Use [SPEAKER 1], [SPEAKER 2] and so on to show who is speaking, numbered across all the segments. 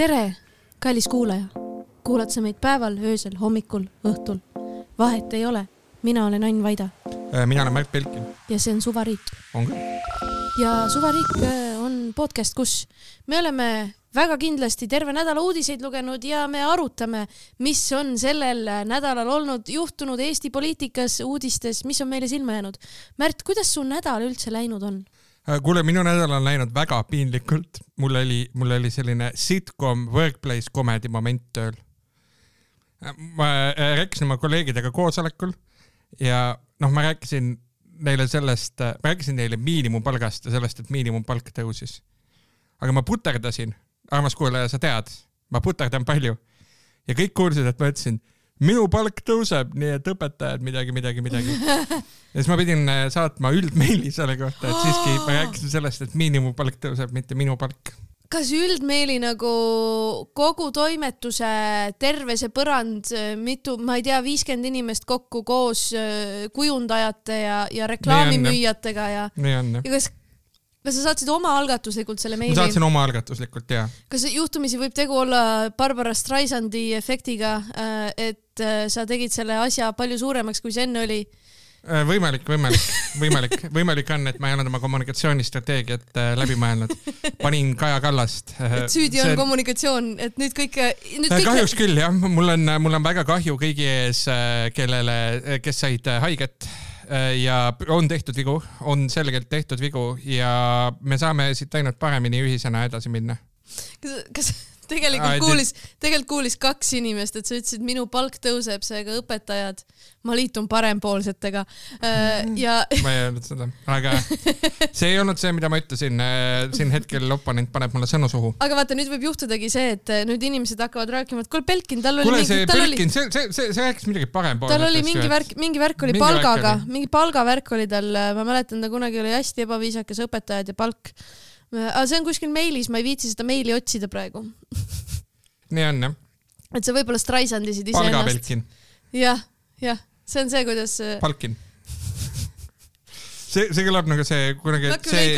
[SPEAKER 1] tere, kallis kuulaja. kuulad sa meid päeval, öösel, hommikul, õhtul? vahet ei ole. mina olen Ain Vaida
[SPEAKER 2] Äh, mina olen Märt Belkin.
[SPEAKER 1] ja see on Suvariik.
[SPEAKER 2] on küll.
[SPEAKER 1] ja Suvariik äh, on podcast, kus me oleme väga kindlasti terve nädala uudiseid lugenud ja me arutame, mis on sellel nädalal olnud, juhtunud Eesti poliitikas, uudistes, mis on meile silma jäänud. Märt, kuidas su nädal üldse läinud on?
[SPEAKER 2] Äh, kuule, minu nädal on läinud väga piinlikult. mul oli, mul oli selline sitcom workplace comedy moment tööl. ma äh, rääkisin oma kolleegidega koosolekul ja noh, ma rääkisin neile sellest, ma rääkisin neile miinimumpalgast ja sellest, et miinimumpalk tõusis. aga ma puterdasin, armas kuulaja, sa tead, ma puterdan palju ja kõik kuulsid, et ma ütlesin minu palk tõuseb, nii et õpetajad midagi, midagi, midagi. ja siis ma pidin äh, saatma üldmeili selle kohta, et siiski ma rääkisin sellest, et miinimumpalk tõuseb, mitte minu palk.
[SPEAKER 1] kas üldmeeli nagu kogu toimetuse terve see põrand, mitu, ma ei tea, viiskümmend inimest kokku koos äh, kujundajate ja, ja reklaamimüüjatega ja, ja kas, kas sa saatsid omaalgatuslikult selle
[SPEAKER 2] ma
[SPEAKER 1] meili?
[SPEAKER 2] saatsin omaalgatuslikult ja.
[SPEAKER 1] kas juhtumisi võib tegu olla Barbara Streisandi efektiga, et äh, sa tegid selle asja palju suuremaks, kui see enne oli?
[SPEAKER 2] Äh, võimalik, võimalik, võimalik, võimalik on, et ma ei olnud oma kommunikatsioonistrateegiat äh, läbi mõelnud. panin Kaja Kallast.
[SPEAKER 1] et süüdi on kommunikatsioon, et nüüd kõik, nüüd kõik.
[SPEAKER 2] kahjuks küll jah, mul on, mul on väga kahju kõigi ees, kellele, kes said haiget ja on tehtud vigu, on selgelt tehtud vigu ja me saame siit ainult paremini ühisena edasi minna.
[SPEAKER 1] kas, kas tegelikult kuulis, tegelikult kuulis kaks inimest, et sa ütlesid, minu palk tõuseb, seega õpetajad, ma liitun parempoolsetega ja.
[SPEAKER 2] ma ei öelnud seda, aga see ei olnud see, mida ma ütlesin. siin hetkel oponent paneb mulle sõnu suhu.
[SPEAKER 1] aga vaata, nüüd võib juhtudagi see, et nüüd inimesed hakkavad rääkima, et kuule, Belkin, tal oli
[SPEAKER 2] kuule, see Belkin, see, see, see, see rääkis midagi parempoolsetest.
[SPEAKER 1] tal oli mingi värk, mingi värk oli mingi palgaga, mingi palgavärk oli tal, ma mäletan, ta kunagi oli hästi ebaviisakas, õpetajad ja palk aga see on kuskil meilis, ma ei viitsi seda meili otsida praegu
[SPEAKER 2] nii on jah.
[SPEAKER 1] et sa võib-olla straisandisid
[SPEAKER 2] iseennast.
[SPEAKER 1] jah, jah, see on see, kuidas.
[SPEAKER 2] palkin see, see kõlab nagu see kunagi, see,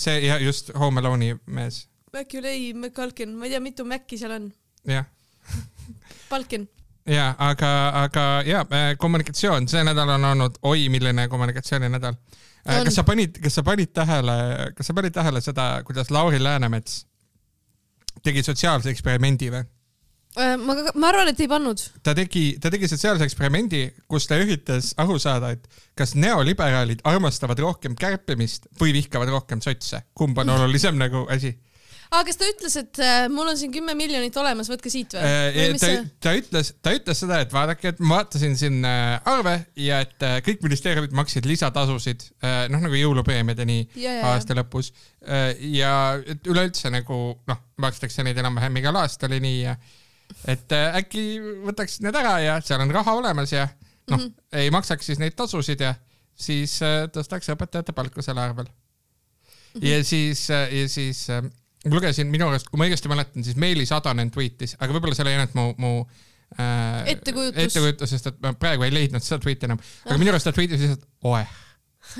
[SPEAKER 2] see ja just Home Alone'i mees.
[SPEAKER 1] Maculay McCulkin, ma ei tea, mitu Maci seal on.
[SPEAKER 2] jah
[SPEAKER 1] Palkin
[SPEAKER 2] ja aga, aga ja kommunikatsioon, see nädal on olnud oi milline kommunikatsiooninädal Äh, kas sa panid, kas sa panid tähele, kas sa panid tähele seda, kuidas Lauri Läänemets tegi sotsiaalse eksperimendi või?
[SPEAKER 1] Äh, ma, ma arvan, et ei pannud.
[SPEAKER 2] ta tegi, ta tegi sotsiaalse eksperimendi, kus ta üritas aru saada, et kas neoliberaalid armastavad rohkem kärpimist või vihkavad rohkem sotse, kumb on olulisem nagu asi
[SPEAKER 1] aga kas ta ütles, et äh, mul on siin kümme miljonit olemas, võtke siit või,
[SPEAKER 2] äh, ta, ta ütles, ta ütles seda, et vaadake, et ma vaatasin siin äh, arve ja et äh, kõik ministeeriumid maksid lisatasusid äh,, noh nagu jõulupreemiad ja nii ja, ja, aasta lõpus äh,. ja et üleüldse nagu noh, makstakse neid enam-vähem igal aastal ja nii ja et äh, äkki võtaks need ära ja seal on raha olemas ja noh mm -hmm., ei maksaks siis neid tasusid ja siis äh, tõstaks õpetajate palku selle arvel mm. -hmm. ja siis äh,, ja siis äh, lugesin minu arust, kui ma õigesti mäletan, siis Meelis Adanen tweetis, aga võib-olla see oli ainult mu, mu
[SPEAKER 1] äh, ettekujutus,
[SPEAKER 2] ettekujutus, sest et ma praegu ei leidnud seda tweet'i enam, aga minu arust ta tweetis lihtsalt oeh,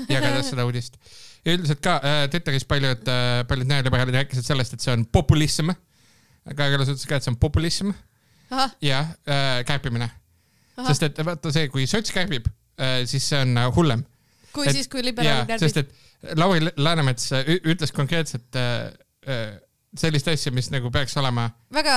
[SPEAKER 2] jagades seda uudist. ja üldiselt ka äh, Twitteris paljud äh,, paljud neoliberaalid rääkisid sellest, et see on populism. Kaja Kallas ütles ka, et see on populism. ja äh, kärpimine. sest et vaata see, kui sots kärbib äh,, siis see on äh, hullem.
[SPEAKER 1] kui et, siis, kui liberaalid kärbib.
[SPEAKER 2] sest et Lauri Läänemets äh, ütles konkreetselt Äh, sellist asja, mis nagu peaks olema
[SPEAKER 1] väga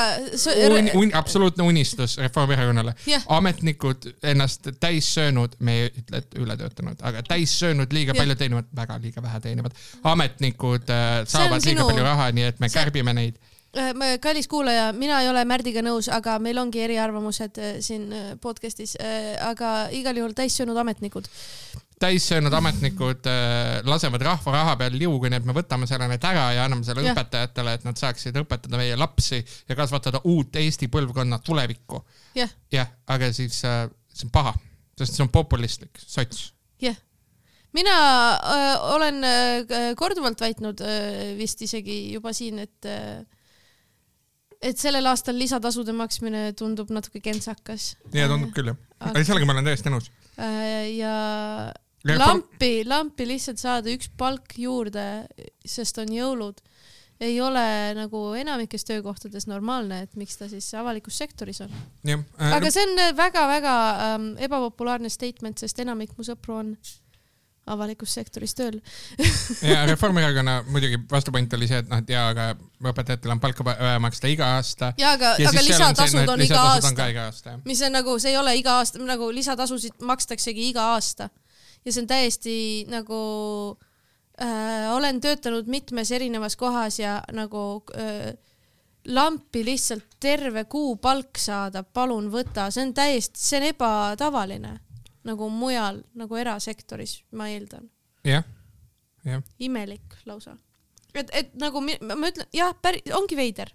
[SPEAKER 2] un, un, absoluutne unistus Reformierakonnale yeah.. ametnikud ennast täis söönud, me ei ütle, et üle töötanud, aga täis söönud, liiga yeah. palju teenivad, väga liiga vähe teenivad. ametnikud äh, saavad liiga sinu... palju raha, nii et me see... kärbime neid
[SPEAKER 1] äh, kallis kuulaja, mina ei ole Märdiga nõus, aga meil ongi eriarvamused siin podcast'is, aga igal juhul täissöönud ametnikud
[SPEAKER 2] täissöönud ametnikud äh, lasevad rahva raha peal liugu, nii et me võtame selle neilt ära ja anname selle ja. õpetajatele, et nad saaksid õpetada meie lapsi ja kasvatada uut Eesti põlvkonna tulevikku. jah ja,, aga siis äh, see on paha, sest see on populistlik sots.
[SPEAKER 1] jah mina äh, olen äh, korduvalt väitnud äh, vist isegi juba siin, et äh, et sellel aastal lisatasude maksmine tundub natuke kentsakas.
[SPEAKER 2] ja tundub küll jah, aga sellega ma olen täiesti nõus
[SPEAKER 1] ja lampi, lampi lihtsalt saada üks palk juurde, sest on jõulud. ei ole nagu enamikes töökohtades normaalne, et miks ta siis avalikus sektoris on.
[SPEAKER 2] jah,
[SPEAKER 1] aga see on väga-väga ähm, ebapopulaarne statement, sest enamik mu sõpru on avalikus sektoris tööl.
[SPEAKER 2] ja Reformierakonna muidugi vastupoint oli see, et noh, et jaa, aga õpetajatel on palka vaja maksta iga aasta.
[SPEAKER 1] ja aga,
[SPEAKER 2] ja
[SPEAKER 1] aga
[SPEAKER 2] seal on see,
[SPEAKER 1] lisatasud on iga
[SPEAKER 2] lisatasud
[SPEAKER 1] aasta, mis on nagu, see ei ole iga aasta, nagu lisatasusid makstaksegi iga aasta. Ja see on täiesti nagu äh,, olen töötanud mitmes erinevas kohas ja nagu äh, lampi lihtsalt terve kuu palk saada, palun võta, see on täiesti, see on ebatavaline nagu mujal nagu erasektoris, ma eeldan.
[SPEAKER 2] jah, jah,
[SPEAKER 1] imelik lausa. et, et nagu ma ma ütlen, jah, päris, ongi veider.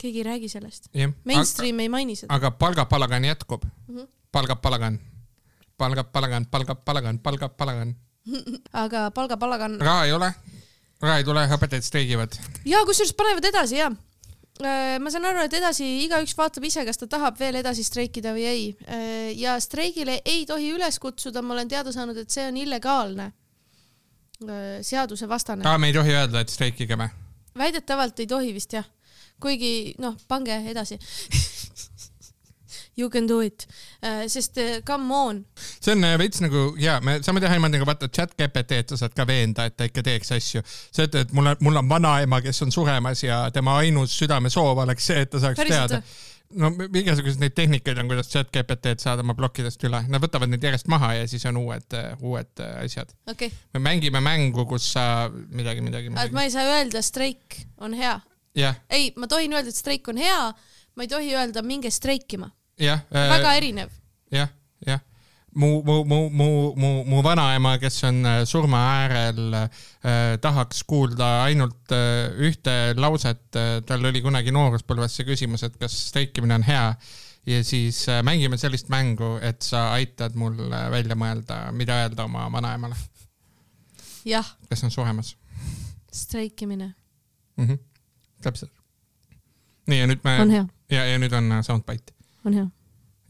[SPEAKER 1] keegi ei räägi sellest. Mainstream ei maini seda.
[SPEAKER 2] aga palgapalagan jätkub
[SPEAKER 1] Mhm..
[SPEAKER 2] palgapalagan, palgapalagan, palgapalagan, palgapalagan.
[SPEAKER 1] aga palgapalagan
[SPEAKER 2] raha ei ole, raha ei tule, õpetajad streigivad.
[SPEAKER 1] ja kusjuures panevad edasi ja. ma saan aru, et edasi igaüks vaatab ise, kas ta tahab veel edasi streikida või ei. ja streigile ei tohi üles kutsuda, ma olen teada saanud, et see on illegaalne, seadusevastane.
[SPEAKER 2] aa, me ei tohi öelda, et streikige me.
[SPEAKER 1] väidetavalt ei tohi vist jah, kuigi noh, pange edasi. You can do it, sest eh, come on,
[SPEAKER 2] see on äh, veits nagu ja me saame teha niimoodi nagu vaata chat GPT-d sa saad ka veenda, et ta ikka teeks asju. sa ütled, et mul on, mul on vanaema, kes on suremas ja tema ainus südamesoov oleks see, et ta saaks
[SPEAKER 1] päriselt
[SPEAKER 2] teada. no igasuguseid neid tehnikaid on, kuidas chat GPT-d saada oma plokkidest üle, nad võtavad need järjest maha ja siis on uued, uued äh, asjad.
[SPEAKER 1] okay.,
[SPEAKER 2] me mängime mängu, kus sa midagi, midagi, midagi.
[SPEAKER 1] ma ei saa öelda, streik on hea.
[SPEAKER 2] jah,
[SPEAKER 1] ei, ma tohin öelda, et streik on hea, ma ei tohi öelda, minge streikima,
[SPEAKER 2] jah.
[SPEAKER 1] väga erinev.
[SPEAKER 2] jah, jah. mu, mu, mu, mu, mu, mu vanaema, kes on äh, surma äärel äh,, tahaks kuulda ainult äh, ühte lauset, tal oli kunagi nooruspõlves see küsimus, et kas streikimine on hea ja siis äh, mängime sellist mängu, et sa aitad mul äh, välja mõelda, mida öelda oma vanaemale,
[SPEAKER 1] jah,
[SPEAKER 2] kes on suremas
[SPEAKER 1] streikimine
[SPEAKER 2] mm. -hmm. täpselt. nii ja nüüd me ja, ja nüüd on äh, soundbite,
[SPEAKER 1] on hea.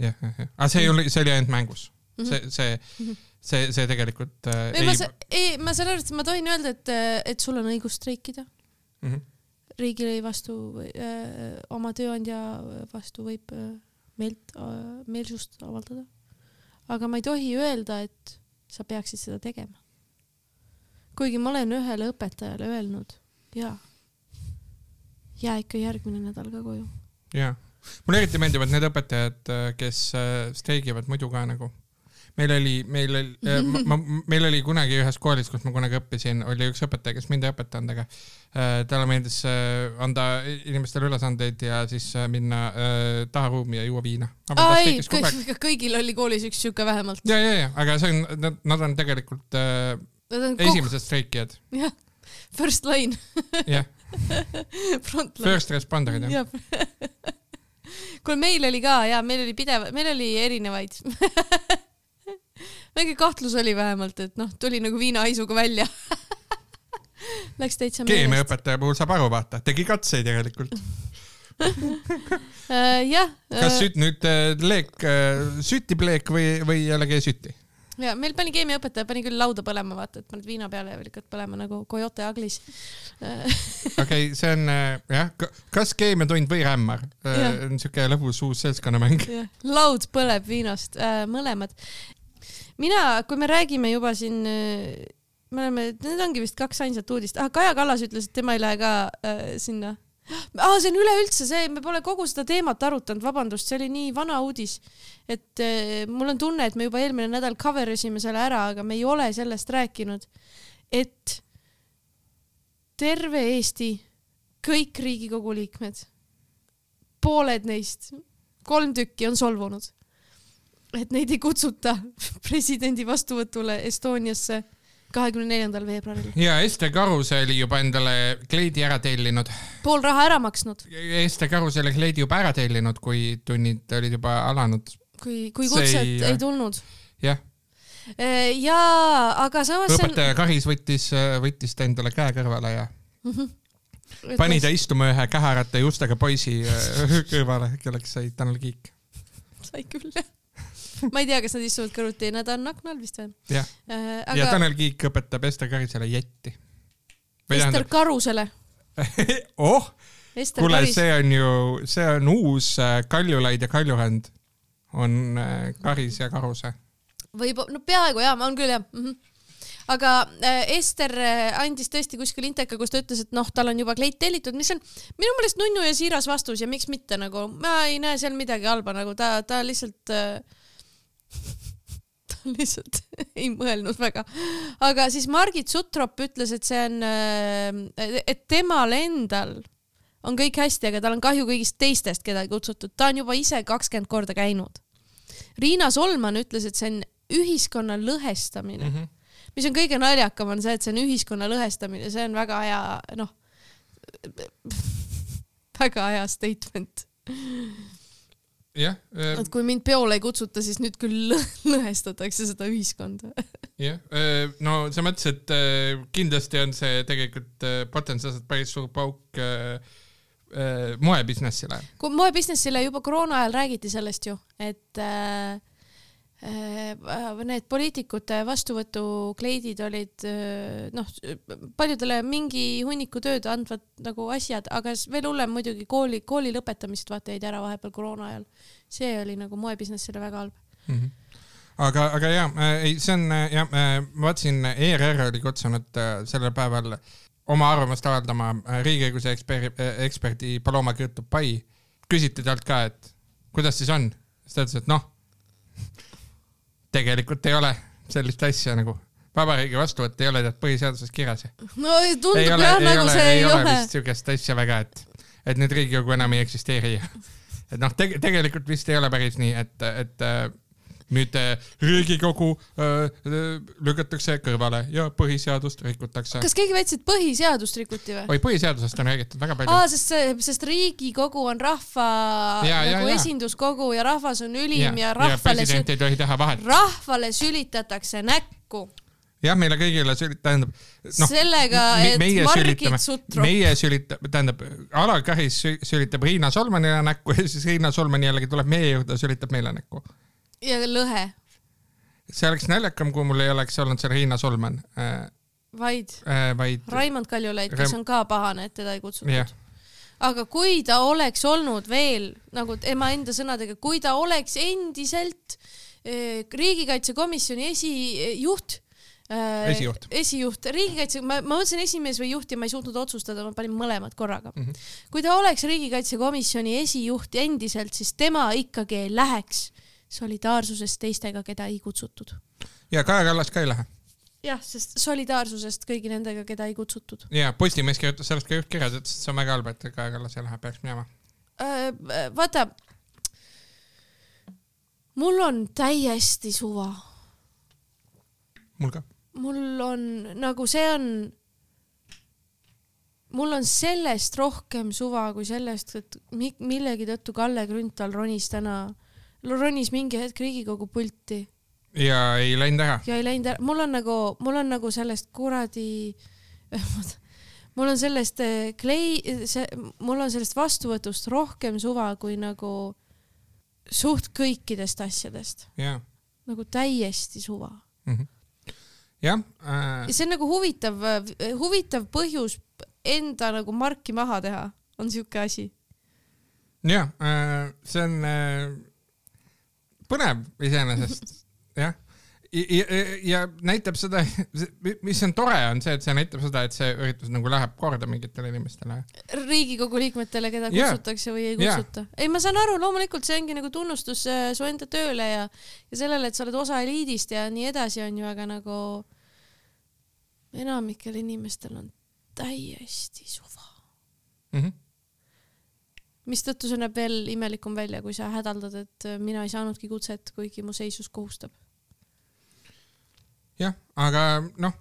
[SPEAKER 2] jah, jah, jah, aga see ei ole, see oli ainult mängus,
[SPEAKER 1] Mhm.
[SPEAKER 2] see, see
[SPEAKER 1] Mhm.
[SPEAKER 2] see, see tegelikult äh,
[SPEAKER 1] ei, sa-, ei, ma saan aru, et ma tohin öelda, et, et sul on õigus streikida
[SPEAKER 2] mm. -hmm.
[SPEAKER 1] riigilõi vastu äh,, oma tööandja vastu võib äh, meelt äh,, meelsust avaldada. aga ma ei tohi öelda, et sa peaksid seda tegema. kuigi ma olen ühele õpetajale öelnud, jaa, jää ikka järgmine nädal ka koju.
[SPEAKER 2] jaa, mulle eriti meeldivad need õpetajad, kes äh, streigivad muidu ka nagu. meil oli, meil oli, ma, meil oli kunagi ühes koolis, kus ma kunagi õppisin, oli üks õpetaja, kes mind ei õpetanud, aga äh, talle meeldis äh, anda inimestele ülesandeid ja siis äh, minna äh, taharuumi ja juua viina.
[SPEAKER 1] ei, kõigil oli koolis üks siuke vähemalt.
[SPEAKER 2] ja, ja, ja, aga see on, nad, on tegelikult äh,
[SPEAKER 1] on
[SPEAKER 2] esimesed streikijad,
[SPEAKER 1] jah, first line,
[SPEAKER 2] jah, first responder'id jah.
[SPEAKER 1] kuule, meil oli ka ja meil oli pidev, meil oli erinevaid. väike kahtlus oli vähemalt, et noh, tuli nagu viinahaisuga välja. Läks täitsa
[SPEAKER 2] keemiaõpetaja puhul saab aru, vaata, tegi katseid järelikult.
[SPEAKER 1] Äh, jah,
[SPEAKER 2] kas süt-, nüüd äh, leek, süttib leek või, või jällegi ei süti?
[SPEAKER 1] Ja meil pani keemiaõpetaja pani küll lauda põlema, vaata, et paned viina peale ja lükkad põlema nagu Coyote Aglis.
[SPEAKER 2] okei okay,, see on äh, jah, kas keemiatund või rämmar,
[SPEAKER 1] Jah.
[SPEAKER 2] on siuke lõbus uus seltskonnamäng.
[SPEAKER 1] laud põleb viinast, mõlemad. mina, kui me räägime juba siin, me oleme, need ongi vist kaks ainsat uudist ah,, Kaja Kallas ütles, et tema ei lähe ka äh, sinna ah,. see on üleüldse see, me pole kogu seda teemat arutanud, vabandust, see oli nii vana uudis, et äh, mul on tunne, et me juba eelmine nädal cover isime selle ära, aga me ei ole sellest rääkinud, et terve Eesti, kõik Riigikogu liikmed, pooled neist, kolm tükki on solvunud, et neid ei kutsuta presidendi vastuvõtule Estoniasse kahekümne neljandal veebruaril.
[SPEAKER 2] ja Ester Karuse oli juba endale kleidi ära tellinud.
[SPEAKER 1] pool raha ära maksnud,
[SPEAKER 2] Ester Karuse oli kleidi juba ära tellinud, kui tunnid olid juba alanud.
[SPEAKER 1] kui, kui kutset
[SPEAKER 2] ei-
[SPEAKER 1] ei, tulnud.
[SPEAKER 2] jah,
[SPEAKER 1] jaa, aga samas see on
[SPEAKER 2] õpetaja Karis võttis, võttis ta endale käe kõrvale ja pani ta istuma ühe käharate juustega poisi äh, kõrvale, kelleks sai Tanel Kiik.
[SPEAKER 1] sai küll jah. ma ei tea, kas nad istuvad kõrvuti, nad on akna all vist või?
[SPEAKER 2] jah, ja
[SPEAKER 1] aga
[SPEAKER 2] Tanel Kiik õpetab Ester Karisele jetti. või
[SPEAKER 1] Ester
[SPEAKER 2] tähendab,
[SPEAKER 1] Karusele,
[SPEAKER 2] oh, kuule, see on ju, see on uus äh, Kaljulaid ja Kaljurand on äh, Karis ja Karuse.
[SPEAKER 1] võib, no peaaegu jaa, on küll jah mm. -hmm aga äh, Ester äh, andis tõesti kuskil inteka, kus ta ütles, et noh, tal on juba kleit tellitud, mis on minu meelest nunnu ja siiras vastus ja miks mitte nagu, ma ei näe seal midagi halba, nagu ta, ta lihtsalt äh, ta lihtsalt ei mõelnud väga. aga siis Margit Sutrop ütles, et see on, et temal endal on kõik hästi, aga tal on kahju kõigist teistest, keda ei kutsutud, ta on juba ise kakskümmend korda käinud. Riina Solman ütles, et see on ühiskonna lõhestamine mm, -hmm. mis on kõige naljakam, on see, et see on ühiskonna lõhestamine, see on väga hea, noh, väga hea statement.
[SPEAKER 2] jah,
[SPEAKER 1] et kui mind peole ei kutsuta, siis nüüd küll lõ- lõhestatakse seda ühiskonda.
[SPEAKER 2] jah, no selles mõttes, et äh, kindlasti on see tegelikult äh, potentsiaalselt päris suur pauk äh, äh, moebusinessile.
[SPEAKER 1] moebusinessile juba koroona ajal räägiti sellest ju, et äh, äh, need poliitikute vastuvõtukleidid olid äh, noh, paljudele mingi hunniku tööd andvad nagu asjad, aga veel hullem muidugi kooli, kooli lõpetamised vaata jäid ära vahepeal koroona ajal. see oli nagu moebusinessile väga halb.
[SPEAKER 2] mm. -hmm. aga, aga ja, ei, see on äh, jah, ma vaatasin, ERR oli kutsunud äh, sellel päeval oma arvamust avaldama äh, riigiõiguse eksperdi, eksperdi Paloma Kõrtu-Pai. küsiti talt ka, et kuidas siis on, siis ta ütles, et noh, tegelikult ei ole sellist asja nagu vabariigi vastuvõtt ei ole tead põhiseaduses kirjas.
[SPEAKER 1] no tundub
[SPEAKER 2] ei ole,
[SPEAKER 1] jah, nagu
[SPEAKER 2] ole,
[SPEAKER 1] see
[SPEAKER 2] ei
[SPEAKER 1] ei
[SPEAKER 2] ole
[SPEAKER 1] ole.
[SPEAKER 2] vist siukest asja väga, et, et nüüd Riigikogu enam ei eksisteeri et noh, teg-, tegelikult vist ei ole päris nii, et, et nüüd Riigikogu lükatakse kõrvale ja põhiseadust rikutakse.
[SPEAKER 1] kas keegi väitis, et põhiseadust rikuti või?
[SPEAKER 2] oi, põhiseadusest on räägitud väga palju.
[SPEAKER 1] aa, sest see, sest Riigikogu on rahva
[SPEAKER 2] Ja,
[SPEAKER 1] nagu
[SPEAKER 2] ja.
[SPEAKER 1] esinduskogu ja rahvas on ülim ja, ja rahvale
[SPEAKER 2] president ei tohi teha vahet.
[SPEAKER 1] rahvale sülitatakse näkku
[SPEAKER 2] jah, meile kõigile sülit-, tähendab noh,
[SPEAKER 1] sellega, et Margit Sutrop,
[SPEAKER 2] meie sülitame, tähendab, Alar Karis sü- sülitab Riina Solmanile näkku ja siis Riina Solman jällegi tuleb meie juurde ja sülitab meile näkku.
[SPEAKER 1] Ja lõhe,
[SPEAKER 2] see oleks naljakam, kui mul ei oleks olnud seal Riina Solman äh,,
[SPEAKER 1] vaid
[SPEAKER 2] äh, vaid
[SPEAKER 1] Raimond Kaljulaid, kes
[SPEAKER 2] Raim-
[SPEAKER 1] on ka pahane, et teda ei kutsutud
[SPEAKER 2] jah,
[SPEAKER 1] aga kui ta oleks olnud veel nagu tema enda sõnadega, kui ta oleks endiselt eh, riigikaitsekomisjoni esijuht äh,
[SPEAKER 2] Esijuht.
[SPEAKER 1] esijuht, riigikaitse, ma, ma mõtlesin esimees või juht ja ma ei suutnud otsustada, ma panin mõlemad korraga mm. -hmm. kui ta oleks riigikaitsekomisjoni esijuht endiselt, siis tema ikkagi ei läheks solidaarsusest teistega, keda ei kutsutud.
[SPEAKER 2] ja Kaja Kallas ka ei lähe.
[SPEAKER 1] jah, sest solidaarsusest kõigi nendega, keda ei kutsutud
[SPEAKER 2] ja Postimees kirjutas sellest ka juhtkirjas, ütles, et see on väga halb, et Kaja Kallas ei lähe, peaks minema.
[SPEAKER 1] äh,. vaata, mul on täiesti suva
[SPEAKER 2] mul ka.
[SPEAKER 1] mul on nagu see on, mul on sellest rohkem suva kui sellest, et mi- millegi tõttu Kalle Grünthal ronis täna, ronis mingi hetk Riigikogu pulti.
[SPEAKER 2] Ja ei läinud ära.
[SPEAKER 1] ja ei läinud ära, mul on nagu, mul on nagu sellest kuradi, mul on sellest eh, klei, see, mul on sellest vastuvõtust rohkem suva kui nagu suht kõikidest asjadest,
[SPEAKER 2] ja,
[SPEAKER 1] nagu täiesti suva.
[SPEAKER 2] Jah äh,
[SPEAKER 1] ja, see on nagu huvitav, huvitav põhjus enda nagu marki maha teha, on siuke asi.
[SPEAKER 2] ja äh, see on äh, põnev iseenesest, jah. Ja, ja, ja näitab seda, mis on tore, on see, et see näitab seda, et see üritus nagu läheb korda mingitele inimestele.
[SPEAKER 1] riigikogu liikmetele, keda
[SPEAKER 2] Jaa.
[SPEAKER 1] kutsutakse või ei kutsuta. ei, ma saan aru, loomulikult see ongi nagu tunnustus äh, su enda tööle ja, ja sellele, et sa oled osa eliidist ja nii edasi, on ju, aga nagu enamikel inimestel on täiesti suva.
[SPEAKER 2] Mm -hmm.
[SPEAKER 1] Mistõttu see näeb veel imelikum välja, kui sa hädaldad, et äh, mina ei saanudki kutset, kuigi mu seisus kohustab.
[SPEAKER 2] jah, aga noh,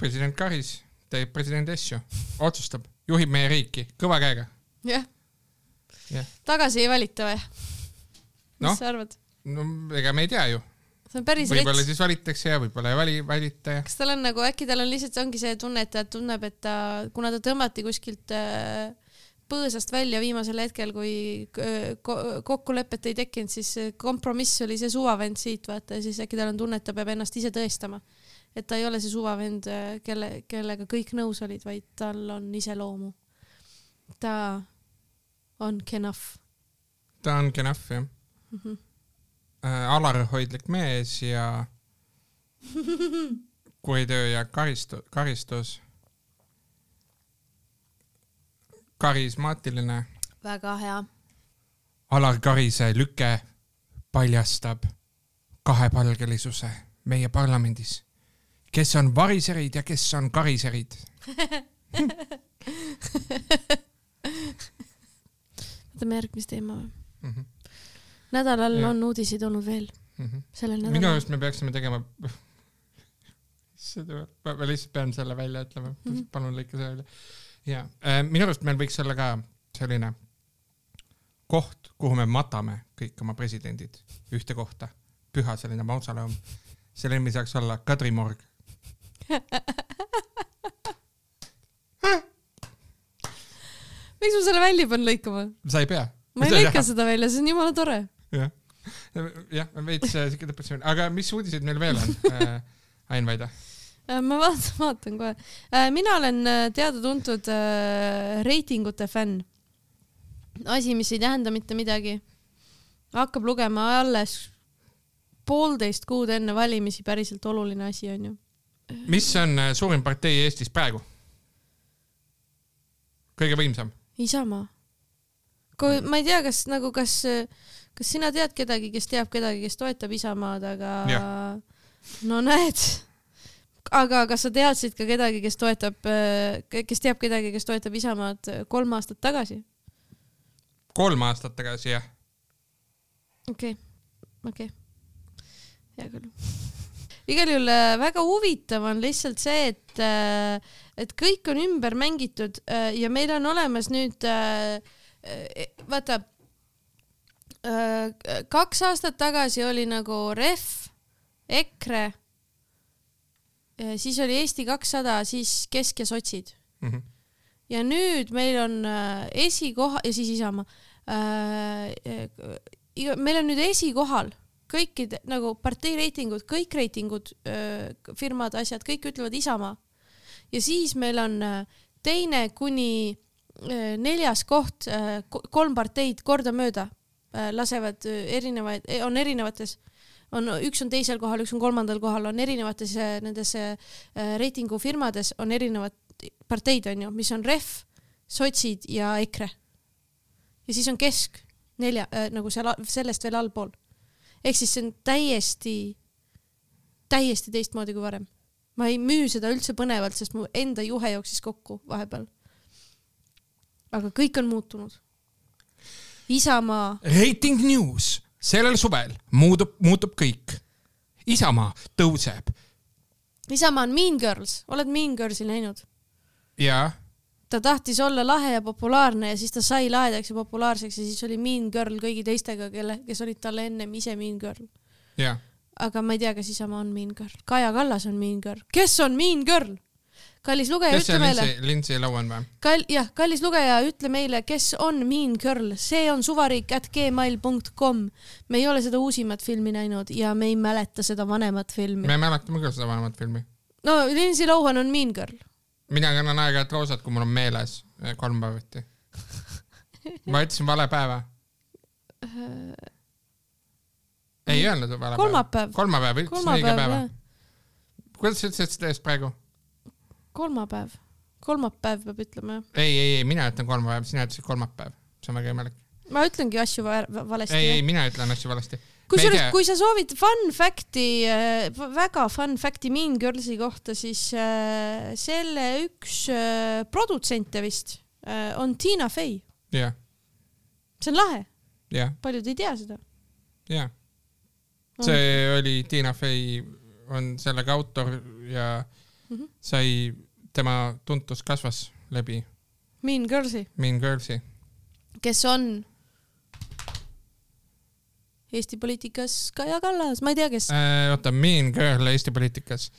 [SPEAKER 2] president Karis teeb presidendi asju, otsustab, juhib meie riiki kõva käega.
[SPEAKER 1] jah
[SPEAKER 2] Jah.
[SPEAKER 1] tagasi ei valita või? mis
[SPEAKER 2] Noh.
[SPEAKER 1] sa arvad?
[SPEAKER 2] no ega me ei tea ju,
[SPEAKER 1] see on päris
[SPEAKER 2] võib-olla
[SPEAKER 1] rets.
[SPEAKER 2] siis valitakse ja võib-olla ei vali, valita ja
[SPEAKER 1] kas tal on nagu, äkki tal on lihtsalt, ongi see tunne, et ta tunneb, et ta, kuna ta tõmmati kuskilt äh, põõsast välja viimasel hetkel, kui äh, ko- kokkulepet ei tekkinud, siis äh, kompromiss oli see suvavend siit, vaata, ja siis äkki tal on tunne, et ta peab ennast ise tõestama. et ta ei ole see suvavend, kelle, kellega kõik nõus olid, vaid tal on iseloomu. ta on kenaf
[SPEAKER 2] ta on kenaf jah
[SPEAKER 1] mm. -hmm.
[SPEAKER 2] äh,. alalhoidlik mees ja kuritöö ja karistu-, karistus. karismaatiline.
[SPEAKER 1] väga hea.
[SPEAKER 2] Alar Karise lüke paljastab kahepalgelisuse meie parlamendis. kes on variserid ja kes on kariserid.
[SPEAKER 1] võtame järgmist teema või?
[SPEAKER 2] Mm -hmm.
[SPEAKER 1] nädalal
[SPEAKER 2] Jah.
[SPEAKER 1] on uudiseid olnud veel,
[SPEAKER 2] Mm -hmm.
[SPEAKER 1] sellel
[SPEAKER 2] minu
[SPEAKER 1] nädalal.
[SPEAKER 2] arust me peaksime tegema. seda, ma lihtsalt pean selle välja ütlema mm. -hmm. palun lõika see välja. Ja äh, minu arust meil võiks olla ka selline koht, kuhu me matame kõik oma presidendid ühte kohta, püha selline mausoleum. selle nimi saaks olla Kadri morg.
[SPEAKER 1] miks ma selle välja pean lõikama?
[SPEAKER 2] sa ei pea.
[SPEAKER 1] ma ei lõika seda välja, see on jumala tore.
[SPEAKER 2] jah, jah, veits äh, siuke depressioon, aga mis uudiseid meil veel on äh,? Ain Vaida.
[SPEAKER 1] Äh, ma vaatan, vaatan kohe. mina olen äh, teada-tuntud äh, reitingute fänn. asi, mis ei tähenda mitte midagi. hakkab lugema alles poolteist kuud enne valimisi, päriselt oluline asi on ju.
[SPEAKER 2] mis on äh, suurim partei Eestis praegu? kõige võimsam?
[SPEAKER 1] Isamaa. kui ma ei tea, kas nagu, kas, kas sina tead kedagi, kes teab kedagi, kes toetab Isamaad, aga no näed. Aga kas sa teadsid ka kedagi, kes toetab, kes teab kedagi, kes toetab Isamaad kolm aastat tagasi?
[SPEAKER 2] kolm aastat tagasi jah.
[SPEAKER 1] okei okay., okei okay., hea küll. igal juhul äh, väga huvitav on lihtsalt see, et, et kõik on ümber mängitud äh, ja meil on olemas nüüd, vaata, kaks aastat tagasi oli nagu Ref, EKRE, siis oli Eesti kakssada, siis Kesk ja sotsid
[SPEAKER 2] Mm -hmm.
[SPEAKER 1] ja nüüd meil on äh, esikoha ja siis Isamaa äh,. meil on nüüd esikohal kõikide nagu partei reitingud, kõik reitingud, firmad, asjad, kõik ütlevad Isamaa. ja siis meil on äh, teine kuni äh, neljas koht, kolm parteid kordamööda äh, lasevad äh, erinevaid, on erinevates on, üks on teisel kohal, üks on kolmandal kohal, on erinevates äh, nendes äh, reitingufirmades on erinevad parteid onju, mis on Ref, sotsid ja EKRE. ja siis on Kesk nelja äh, nagu seal sellest veel allpool. ehk siis see on täiesti, täiesti teistmoodi kui varem. ma ei müü seda üldse põnevalt, sest mu enda juhe jooksis kokku vahepeal. aga kõik on muutunud. Isamaa,
[SPEAKER 2] reiting news, sellel suvel muutub, muutub kõik. Isamaa tõuseb
[SPEAKER 1] Isamaa on Mean Girls, oled Mean Girlsi näinud?
[SPEAKER 2] ja
[SPEAKER 1] ta tahtis olla lahe ja populaarne ja siis ta sai lahedaks ja populaarseks ja siis oli Mean Girl kõigi teistega, kelle, kes olid talle ennem ise Mean Girl.
[SPEAKER 2] ja
[SPEAKER 1] aga ma ei tea, kas Isamaa on Mean Girl. Kaja Kallas on Mean Girl. kes on Mean Girl? Kallis lugeja, ütle meile,
[SPEAKER 2] Lindsay, Lohan või?
[SPEAKER 1] kall-, jah, kallis lugeja, ütle meile, kes on Mean Girl, see on suvariik at gmail.com. me ei ole seda uusimat filmi näinud ja me ei mäleta seda vanemat filmi.
[SPEAKER 2] me mäletame küll seda vanemat filmi.
[SPEAKER 1] no Lindsay Lohan on Mean Girl.
[SPEAKER 2] mina kannan aeg-ajalt roosat, kui mul on meeles eh, kolmapäeviti. ma ütlesin vale päeva. ei öelnud vale päeva.
[SPEAKER 1] kolmapäev,
[SPEAKER 2] kolmapäev, ütlesin õige päeva kuidas sa ütlesid seda just praegu?
[SPEAKER 1] kolmapäev, kolmapäev peab ütlema jah.
[SPEAKER 2] ei, ei, ei, mina ütlen kolmapäev, sina ütlesid kolmapäev. see on väga imelik.
[SPEAKER 1] ma ütlengi asju va- va- valesti.
[SPEAKER 2] ei, ei, mina ütlen asju valesti.
[SPEAKER 1] kusjuures kui sa soovid fun fact'i, väga fun fact'i Mean Girlsi kohta, siis äh, selle üks äh, produtsente vist äh, on Tiina Fey.
[SPEAKER 2] jah,
[SPEAKER 1] see on lahe, paljud ei tea seda.
[SPEAKER 2] jah. see oli Tiina Fey on sellega autor ja
[SPEAKER 1] Mhm.
[SPEAKER 2] sai, tema tuntus kasvas läbi
[SPEAKER 1] Mean Girlsi,
[SPEAKER 2] Mean Girlsi.
[SPEAKER 1] kes on Eesti poliitikas Kaja Kallas, ma ei tea, kes.
[SPEAKER 2] Äh, oota, Mean Girl Eesti poliitikas.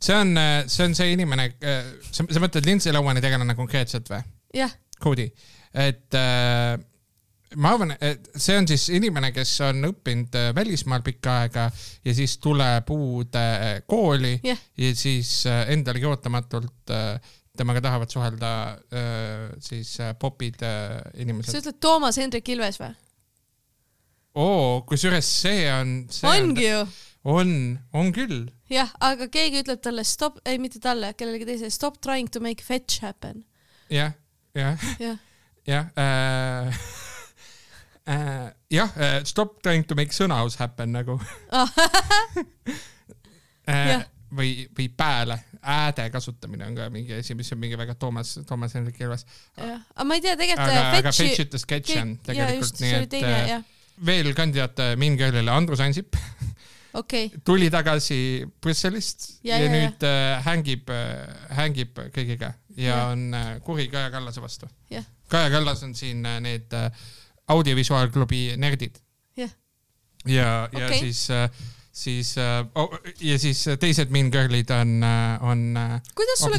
[SPEAKER 2] see on, see on see inimene, sa, sa mõtled Lindsay Lohani tegelane konkreetselt või?
[SPEAKER 1] jah,
[SPEAKER 2] Cody, et äh, ma arvan, et see on siis inimene, kes on õppinud äh, välismaal pikka aega ja siis tuleb uude äh, kooli
[SPEAKER 1] Jah.
[SPEAKER 2] ja siis äh, endalegi ootamatult temaga tahavad suhelda siis popid äh,
[SPEAKER 1] sa
[SPEAKER 2] inimesed.
[SPEAKER 1] ütled Toomas Hendrik Ilves või?
[SPEAKER 2] oo, kusjuures see on, see
[SPEAKER 1] ongi ju.
[SPEAKER 2] on, on küll.
[SPEAKER 1] jah, aga keegi ütleb talle stop, ei mitte talle, kellelegi teisele stop trying to make fetch happen.
[SPEAKER 2] jah, jah,
[SPEAKER 1] jah,
[SPEAKER 2] jah äh. äh, jah äh,, stop trying to make sõnaus happen nagu äh,
[SPEAKER 1] Jah..
[SPEAKER 2] või, või pääle, ääde kasutamine on ka mingi asi, mis on mingi väga Toomas, Toomas Hendrik Ilves.
[SPEAKER 1] aga ma ei tea, tegelikult
[SPEAKER 2] aga, aga fetch ütles catch on
[SPEAKER 1] ja
[SPEAKER 2] tegelikult nii et
[SPEAKER 1] teine,
[SPEAKER 2] äh, veel kandidaat äh, Mean Girl'ile Andrus Ansip
[SPEAKER 1] okay.
[SPEAKER 2] tuli tagasi Brüsselist ja,
[SPEAKER 1] Ja,
[SPEAKER 2] ja, ja
[SPEAKER 1] ja,
[SPEAKER 2] nüüd äh, hängib äh,, hängib kõigiga ja, ja
[SPEAKER 1] Ja.
[SPEAKER 2] on äh, kuri Kaja Kallase vastu. Kaja Kallas on siin äh, need äh, audiovisuaalklubi nerdid
[SPEAKER 1] jah,
[SPEAKER 2] ja, ja okay. siis äh, siis äh, oh, ja siis teised Mean Girl'id on äh,, on äh,
[SPEAKER 1] kuidas sulle,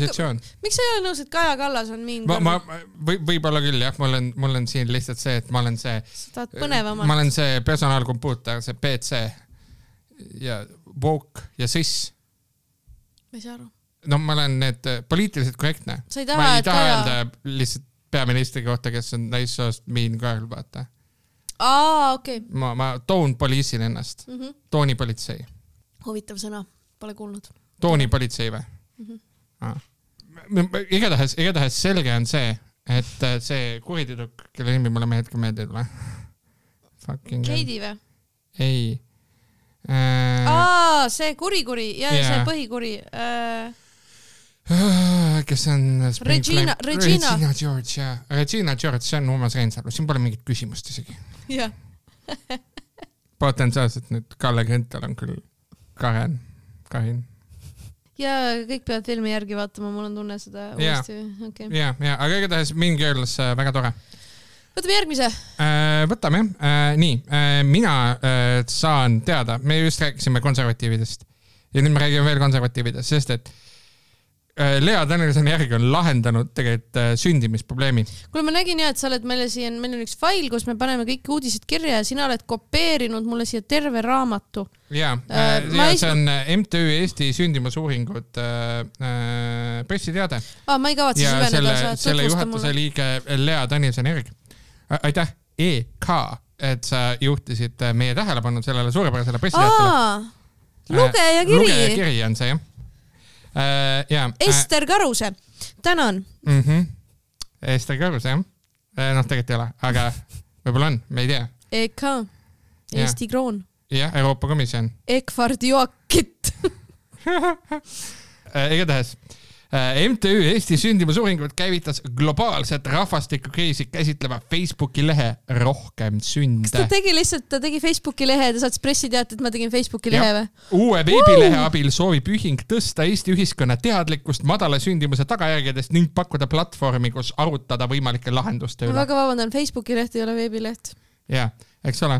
[SPEAKER 1] miks sa ei ole nõus, et Kaja Kallas on mean
[SPEAKER 2] ma, ma
[SPEAKER 1] girl?
[SPEAKER 2] või võib-olla küll jah, mul on, mul on siin lihtsalt see, et ma olen see,
[SPEAKER 1] sa tahad
[SPEAKER 2] ma
[SPEAKER 1] põnevamalt?
[SPEAKER 2] olen see personaalkompuuter, see PC ja woke ja cis.
[SPEAKER 1] ma ei saa aru.
[SPEAKER 2] no ma olen need poliitiliselt korrektne. ma ei
[SPEAKER 1] et
[SPEAKER 2] taha öelda lihtsalt peaministri kohta, kes on naissoost mean girl, vaata.
[SPEAKER 1] aa, okei.
[SPEAKER 2] ma, ma toon poliisin ennast,
[SPEAKER 1] Mhm.
[SPEAKER 2] toonipolitsei,
[SPEAKER 1] huvitav sõna, pole kuulnud.
[SPEAKER 2] toonipolitsei või
[SPEAKER 1] Mhm.
[SPEAKER 2] ah.? igatahes, igatahes selge on see, et äh, see kuritüdruk, kelle nimi mulle hetkel meelde ei tule.
[SPEAKER 1] Keidi või?
[SPEAKER 2] ei äh,.
[SPEAKER 1] aa, see kurikuri ja yeah. see põhikuri äh,.
[SPEAKER 2] Kes on Spring
[SPEAKER 1] Regina- Regina.
[SPEAKER 2] Regina George jah, Regina George, see on Urmas Reinsalu, siin pole mingit küsimust isegi.
[SPEAKER 1] jah,
[SPEAKER 2] potentsiaalselt nüüd Kalle Grünthal on küll Karen, Karin.
[SPEAKER 1] ja kõik peavad filmi järgi vaatama, mul on tunne seda uuesti, okay..
[SPEAKER 2] ja, ja aga igatahes Mean Girls äh, väga tore.
[SPEAKER 1] võtame järgmise.
[SPEAKER 2] võtame äh,, nii äh,, mina äh, saan teada, me just rääkisime konservatiividest ja nüüd me räägime veel konservatiividest, sest et äh, Lea Danilsoni järgi on lahendanud tegelikult äh, sündimisprobleemi.
[SPEAKER 1] kuule, ma nägin ja, et sa oled meile siia, meil on üks fail, kus me paneme kõik uudised kirja ja sina oled kopeerinud mulle siia terve raamatu.
[SPEAKER 2] ja
[SPEAKER 1] Äh,
[SPEAKER 2] äh,, ja
[SPEAKER 1] ei-
[SPEAKER 2] see on äh, MTÜ Eesti sündimusuuringud äh, äh, pressiteade
[SPEAKER 1] aa, ma ei kavatse süveneda,
[SPEAKER 2] selle
[SPEAKER 1] sa,
[SPEAKER 2] selle
[SPEAKER 1] tutvusta
[SPEAKER 2] juhatuse
[SPEAKER 1] mulle.
[SPEAKER 2] liige Lea Danilson järgi. aitäh, EK, et sa juhtisid äh, meie tähelepanu sellele suurepärasele pressiteatele.
[SPEAKER 1] lugejakiri.
[SPEAKER 2] lugejakiri on see jah äh,. ja.
[SPEAKER 1] Ester Karuse, tänan.
[SPEAKER 2] mm. -hmm. Ester Karus jah. noh, tegelikult ei ole, aga võib-olla on, me ei tea.
[SPEAKER 1] EK, Eesti Kroon,
[SPEAKER 2] jah, Euroopa Komisjon
[SPEAKER 1] Egvard Joakit.
[SPEAKER 2] äh,. igatahes äh, MTÜ Eesti sündimusuuringud käivitas globaalset rahvastikukriisi käsitleva Facebooki lehe Rohkem
[SPEAKER 1] kas ta
[SPEAKER 2] sünde.
[SPEAKER 1] tegi lihtsalt, ta tegi Facebooki lehe ja ta saatis pressiteate, et ma tegin Facebooki lehe või?
[SPEAKER 2] uue veebilehe abil soovib ühing tõsta Eesti ühiskonna teadlikkust madala sündimuse tagajärgedest ning pakkuda platvormi, kus arutada võimalike lahenduste
[SPEAKER 1] ma
[SPEAKER 2] üle.
[SPEAKER 1] väga vabandan, Facebooki leht ei ole veebileht.
[SPEAKER 2] ja, eks ole.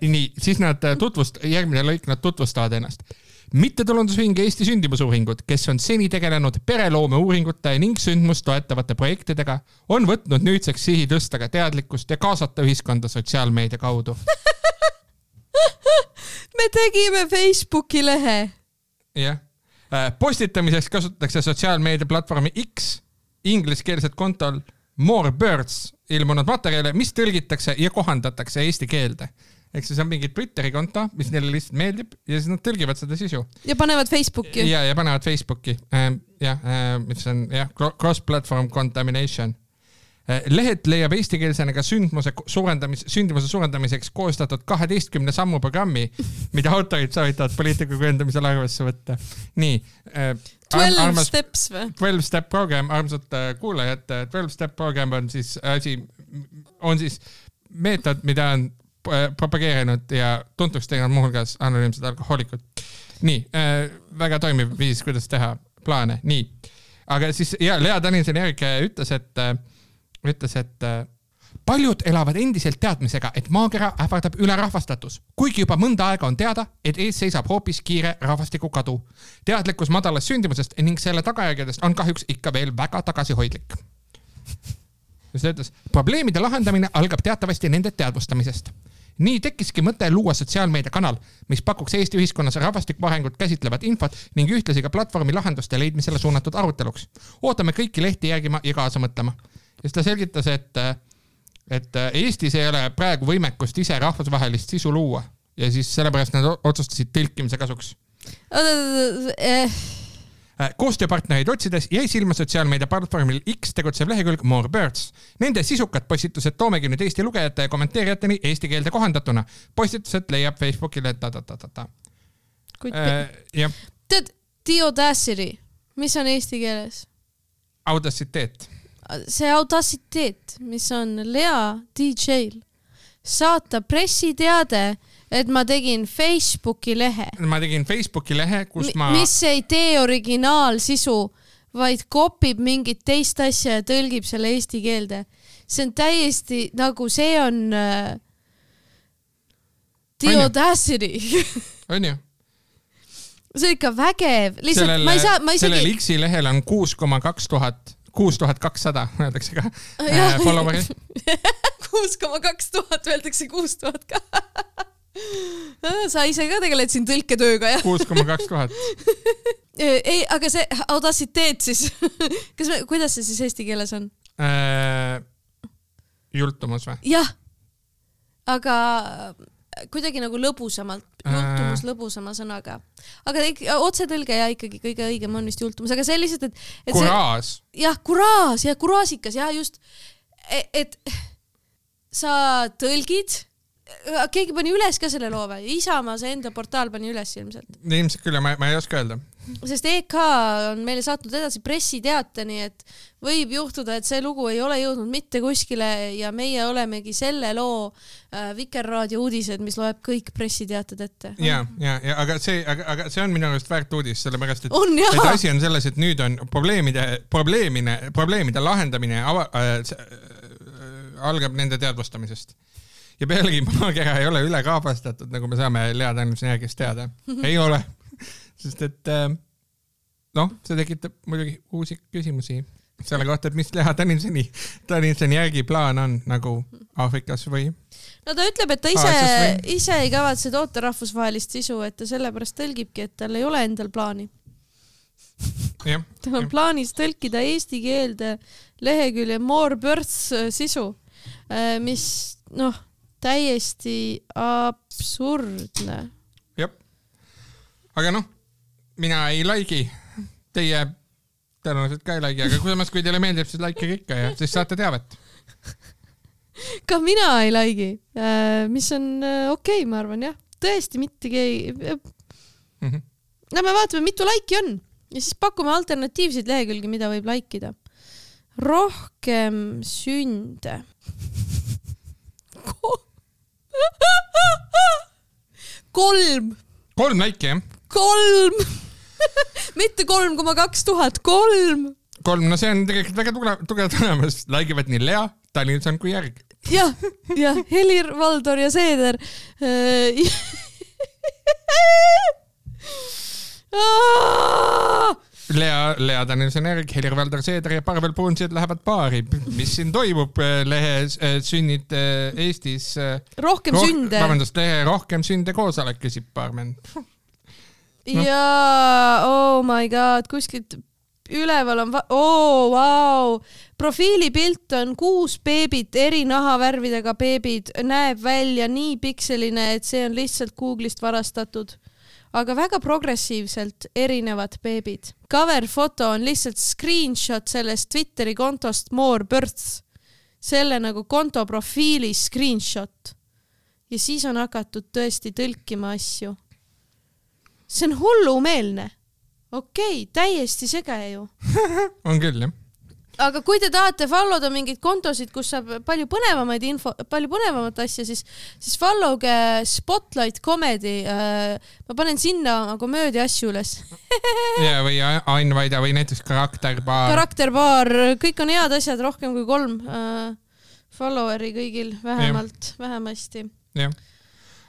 [SPEAKER 2] nii, siis nad äh, tutvust-, järgmine lõik, nad tutvustavad ennast. Mittetulundusühing Eesti Sündimusuuringud, kes on seni tegelenud pereloomeuuringute ning sündmust toetavate projektidega, on võtnud nüüdseks sihi tõsta ka teadlikkust ja kaasata ühiskonda sotsiaalmeedia kaudu.
[SPEAKER 1] me tegime Facebooki lehe.
[SPEAKER 2] jah, postitamiseks kasutatakse sotsiaalmeedia platvormi X ingliskeelset kontol More Birds ilmunud materjale, mis tõlgitakse ja kohandatakse eesti keelde. Ehk siis on mingi Twitteri konto, mis neile lihtsalt meeldib ja siis nad tõlgivad seda sisu
[SPEAKER 1] ja panevad Facebooki.
[SPEAKER 2] ja, ja panevad Facebooki ähm,, jah äh,, mis on jah, cross-platform contamination. lehed leiab eestikeelsena ka sündmuse suurendamis, sündimuse suurendamiseks koostatud kaheteistkümne sammu programmi, mida autorid soovitavad poliitika kujundamisel arvesse võtta. nii äh,.
[SPEAKER 1] Twelve
[SPEAKER 2] armas
[SPEAKER 1] steps või?
[SPEAKER 2] Twelve Step Program, armsad äh, kuulajad, Twelve Step Program on siis asi, on siis meetod, mida on äh, propageerinud ja tuntuks teinud muuhulgas anonüümsed alkohoolikud. nii äh,, väga toimiv viis, kuidas teha plaane, nii. aga siis ja Lea Danilson järg ütles, et äh,, ütles, et äh, paljud elavad endiselt teadmisega, et maakera ähvardab ülerahvastatus, kuigi juba mõnda aega on teada, et ees seisab hoopis kiire rahvastikukadu. teadlikkus madalast sündimusest ning selle tagajärgedest on kahjuks ikka veel väga tagasihoidlik. kus ta ütles, probleemide lahendamine algab teatavasti nende teadvustamisest nii tekkiski mõte luua sotsiaalmeediakanal, mis pakuks Eesti ühiskonnas rahvastiku arengut käsitlevat infot ning ühtlasi ka platvormi lahenduste leidmisele suunatud aruteluks. ootame kõiki lehti järgima ja kaasa mõtlema. ja siis ta selgitas, et, et Eestis ei ole praegu võimekust ise rahvusvahelist sisu luua ja siis sellepärast nad otsustasid tõlkimise kasuks Äh, koostööpartnereid otsides jäi silma sotsiaalmeedia platvormil X tegutsev lehekülg More Birds. Nende sisukad postitused toomegi nüüd Eesti lugejate ja kommenteerijateni eesti keelde kohandatuna. postitused leiab Facebookile ta-ta-ta-ta-ta.
[SPEAKER 1] Äh, jah. tead, The Audacity, mis on eesti keeles?
[SPEAKER 2] Audaciteet.
[SPEAKER 1] see Audaciteet, mis on Lea DJ-l, saata pressiteade et ma tegin Facebooki lehe.
[SPEAKER 2] ma tegin Facebooki lehe, kus ma.
[SPEAKER 1] mis ei tee originaalsisu, vaid kopib mingit teist asja ja tõlgib selle eesti keelde. see on täiesti nagu see on äh, The Audacity
[SPEAKER 2] onju
[SPEAKER 1] see on ikka vägev, lihtsalt sellele, ma ei saa, ma isegi.
[SPEAKER 2] sellel X-i lehel on kuus koma kaks tuhat, kuus tuhat kakssada öeldakse ka äh, follower'i
[SPEAKER 1] kuus koma kaks tuhat öeldakse kuus tuhat ka sa ise ka tegeled siin tõlketööga, jah?
[SPEAKER 2] kuus koma kaks tuhat.
[SPEAKER 1] ei, aga see Audaciteet siis kas me, kuidas see siis eesti keeles on äh,?
[SPEAKER 2] jultumus või?
[SPEAKER 1] jah, aga kuidagi nagu lõbusamalt, äh. jultumus lõbusama sõnaga. aga otsetõlge ja ikkagi kõige õigem on vist jultumus, aga lihtsalt, et, et.
[SPEAKER 2] kuraas.
[SPEAKER 1] jah, kuraas ja kuraasikas ja just, e-, et sa tõlgid Äh, keegi pani üles ka selle loo või? Isamaa, see enda portaal pani üles ilmselt.
[SPEAKER 2] ilmselt küll ja ma, ma ei oska öelda.
[SPEAKER 1] sest EK on meile saatnud edasi pressiteate, nii et võib juhtuda, et see lugu ei ole jõudnud mitte kuskile ja meie olemegi selle loo äh, Vikerraadio uudised, mis loeb kõik pressiteated ette.
[SPEAKER 2] ja, ja, ja aga see, aga, aga see on minu arust väärt uudis, sellepärast et, et asi on selles, et nüüd on probleemide, probleemine, probleemide lahendamine ava, äh, äh, algab nende teadvustamisest ja pealegi maakera ei ole ülekaabastatud, nagu me saame Lea Danielsoni järgist teada. ei ole, sest et äh, noh, see tekitab muidugi uusi küsimusi selle kohta, et mis Lea Danielsoni, Danielsoni järgi plaan on nagu Aafrikas või?
[SPEAKER 1] no ta ütleb, et ta ise, ise ei kavatse toota rahvusvahelist sisu, et ta sellepärast tõlgibki, et tal ei ole endal plaani. tal on ja. plaanis tõlkida eesti keelde lehekülje More Births sisu, äh, mis noh täiesti absurdne.
[SPEAKER 2] jah, aga noh, mina ei like'i, teie tõenäoliselt ka ei like'i, aga samas, kui teile meeldib, siis like'ige ikka ja siis saate teavet
[SPEAKER 1] ka mina ei like'i, äh, mis on äh, okei okay,, ma arvan jah, tõesti mitte keegi mm. -hmm. no me vaatame, mitu like'i on ja siis pakume alternatiivseid lehekülgi, mida võib like ida. rohkem sünde kolm.
[SPEAKER 2] kolm läiki, jah?
[SPEAKER 1] kolm mitte kolm koma kaks tuhat, kolm.
[SPEAKER 2] kolm, no see on tegelikult väga tugev, tugev tulemus, laigivad nii Lea, Danilson kui Järg.
[SPEAKER 1] jah, jah, Helir-Valdor ja Seeder
[SPEAKER 2] Lea, Lea Danilson-Järg, Helir-Valdor Seeder ja Parvel Pruunsed lähevad baari. mis siin toimub äh, lehes äh, Sünnid äh, Eestis?
[SPEAKER 1] rohkem roh sünde.
[SPEAKER 2] vabandust, lehe Rohkem sünde koosolek, küsib baarmen no..
[SPEAKER 1] jaa, oh my god, kuskilt üleval on, oo vau, profiilipilt on kuus beebit, eri nahavärvidega beebid, näeb välja nii pikseline, et see on lihtsalt Google'ist varastatud aga väga progressiivselt erinevad beebid. Cover foto on lihtsalt screenshot sellest Twitteri kontost More Births, selle nagu konto profiili screenshot. ja siis on hakatud tõesti tõlkima asju. see on hullumeelne. okei okay,, täiesti sege ju
[SPEAKER 2] on küll jah
[SPEAKER 1] aga kui te tahate follow da mingeid kontosid, kus saab palju põnevamaid info, palju põnevamat asja, siis, siis follow ge Spotlight Comedy äh,. ma panen sinna oma komöödia asju üles
[SPEAKER 2] ja, või Ain Vaida või näiteks Karakterbaar.
[SPEAKER 1] karakterbaar, kõik on head asjad, rohkem kui kolm äh, follower'i kõigil vähemalt, vähemasti.
[SPEAKER 2] jah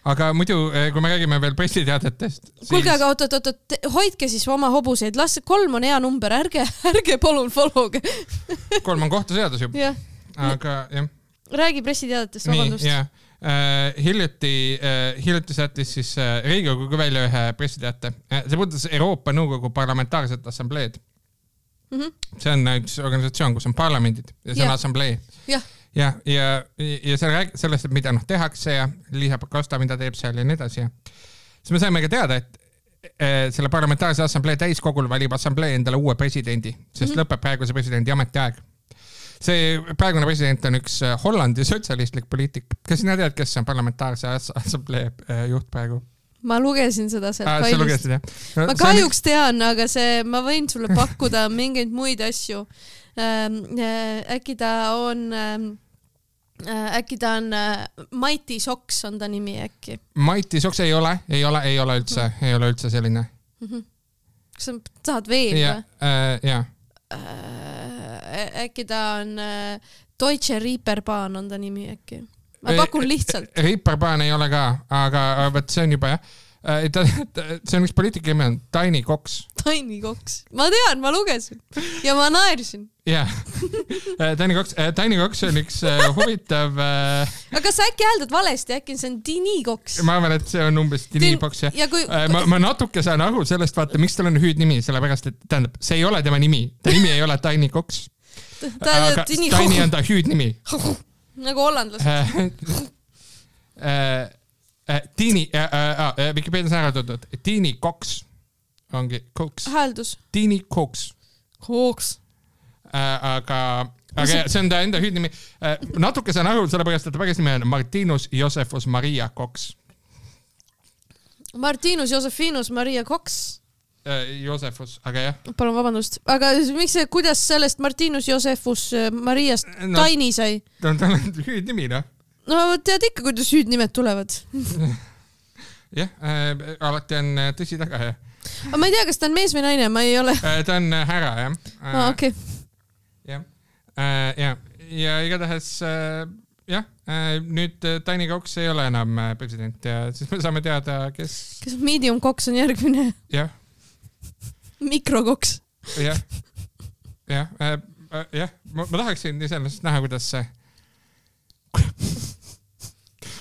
[SPEAKER 2] aga muidu, eh, kui me räägime veel pressiteadetest
[SPEAKER 1] siis.... kuulge, aga oot-oot-oot, hoidke siis oma hobuseid, las kolm on hea number, ärge, ärge palun follow ge
[SPEAKER 2] kolm on kohtuseadus ju. aga jah.
[SPEAKER 1] räägi pressiteadetest, vabandust.
[SPEAKER 2] äh,. hiljuti äh,, hiljuti saatis siis äh, Riigikogu välja ühe pressiteate äh,. see puudutas Euroopa Nõukogu Parlamentaarset Assambleed mm. -hmm. see on üks organisatsioon, kus on parlamendid ja see ja. on assamblee.
[SPEAKER 1] jah
[SPEAKER 2] ja, ja, ja seal räägib sellest, et mida noh tehakse ja Liisa Pakosta, mida teeb seal ja nii edasi ja siis me saime ka teada, et selle parlamentaarse assamblee täiskogul valib assamblee endale uue presidendi, sest mm -hmm. lõpeb praeguse presidendi ametiaeg. see praegune president on üks äh, Hollandi sotsialistlik poliitik. kas sina tead, kes on parlamentaarse assamblee äh, juht praegu?
[SPEAKER 1] ma lugesin seda sealt
[SPEAKER 2] ah, failist.
[SPEAKER 1] No, ma kahjuks on... tean, aga see, ma võin sulle pakkuda mingeid muid asju. Ähm, äh, äkki ta on ähm, Äh, äkki ta on äh, Mighty Socks on ta nimi äkki?
[SPEAKER 2] Mighty Socks ei ole, ei ole, ei ole üldse mm., ei ole üldse selline mm.
[SPEAKER 1] -hmm. kas sa tahad veel
[SPEAKER 2] või? Äh, jaa.
[SPEAKER 1] äkki ta on Deutsche Reaperbahn on ta nimi äkki? ma pakun lihtsalt.
[SPEAKER 2] Reaperbahn ei ole ka, aga vot see on juba jah Äh, ta, ta, see on üks poliitiku nimi on Tiny Cox.
[SPEAKER 1] Tiny Cox, ma tean, ma lugesin ja ma naersin.
[SPEAKER 2] jah, äh, Tiny Cox, äh, Tiny Cox on üks huvitav.
[SPEAKER 1] aga kas sa äkki hääldad valesti, äkki see on Tiny Cox?
[SPEAKER 2] ma arvan, et see on umbes Tiny Cox jah ja kui... ma, ma natuke saan aru sellest, vaata, miks tal on hüüdnimi, sellepärast et tähendab, see ei ole tema nimi, ta nimi ei ole Tiny Cox. aga Tiny, on ta hüüdnimi
[SPEAKER 1] nagu hollandlased
[SPEAKER 2] äh, Tiini äh, äh, äh, Vikipeedias on ära toodud, Tiini Cox ongi Cox.
[SPEAKER 1] hääldus.
[SPEAKER 2] Tiini Cox.
[SPEAKER 1] Cox
[SPEAKER 2] äh,. aga, aga see on ta enda hüüdnimi äh,. natuke saan aru, sellepärast et ta päris nimi on Martinus Josephus Maria Cox.
[SPEAKER 1] Martinus Josephinus Maria Cox
[SPEAKER 2] äh,. Josephus, aga jah.
[SPEAKER 1] palun vabandust, aga miks see, kuidas sellest Martinus Josephus äh, Mariast no, Taini sai?
[SPEAKER 2] ta on, tal on hüüdnimi noh
[SPEAKER 1] no tead ikka, kuidas hüüdnimed tulevad
[SPEAKER 2] jah äh,, alati on äh, tõsi taga ja.
[SPEAKER 1] aga ma ei tea, kas ta on mees või naine, ma ei ole
[SPEAKER 2] äh,. ta on äh, härra jah
[SPEAKER 1] äh,. aa, okei okay..
[SPEAKER 2] jah äh,, ja, ja igatahes äh, jah äh,, nüüd äh, Tiny Cox ei ole enam president ja siis me saame teada, kes.
[SPEAKER 1] kas Medium Cox on järgmine?
[SPEAKER 2] jah.
[SPEAKER 1] mikrokoks.
[SPEAKER 2] jah, jah äh,, jah, ma, ma tahaksin iseenesest näha, kuidas see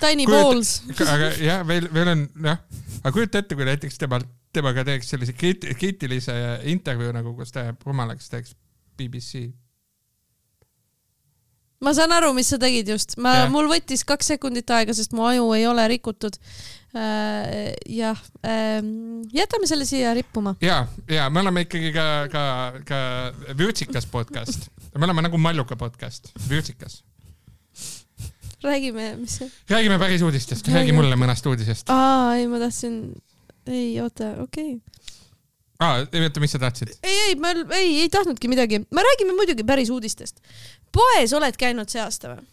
[SPEAKER 1] Tiny balls.
[SPEAKER 2] aga jah, veel, veel on jah, aga kujuta ette, kui näiteks temalt, temaga teeks sellise kriitilise intervjuu nagu, kus ta rumalaks teeks BBC.
[SPEAKER 1] ma saan aru, mis sa tegid just, ma, mul võttis kaks sekundit aega, sest mu aju ei ole rikutud äh,. jah äh,, jätame selle siia rippuma.
[SPEAKER 2] ja, ja me oleme ikkagi ka, ka, ka vürtsikas podcast, me oleme nagu Malluka podcast, vürtsikas
[SPEAKER 1] räägime, mis see?
[SPEAKER 2] räägime päris uudistest, räägi mulle mõnest uudisest.
[SPEAKER 1] aa, ei, ma tahtsin, ei, oota, okei okay.
[SPEAKER 2] aa, oota, mis sa tahtsid?
[SPEAKER 1] ei, ei, ma ei, ei tahtnudki midagi, me räägime muidugi päris uudistest. poes oled käinud see aasta või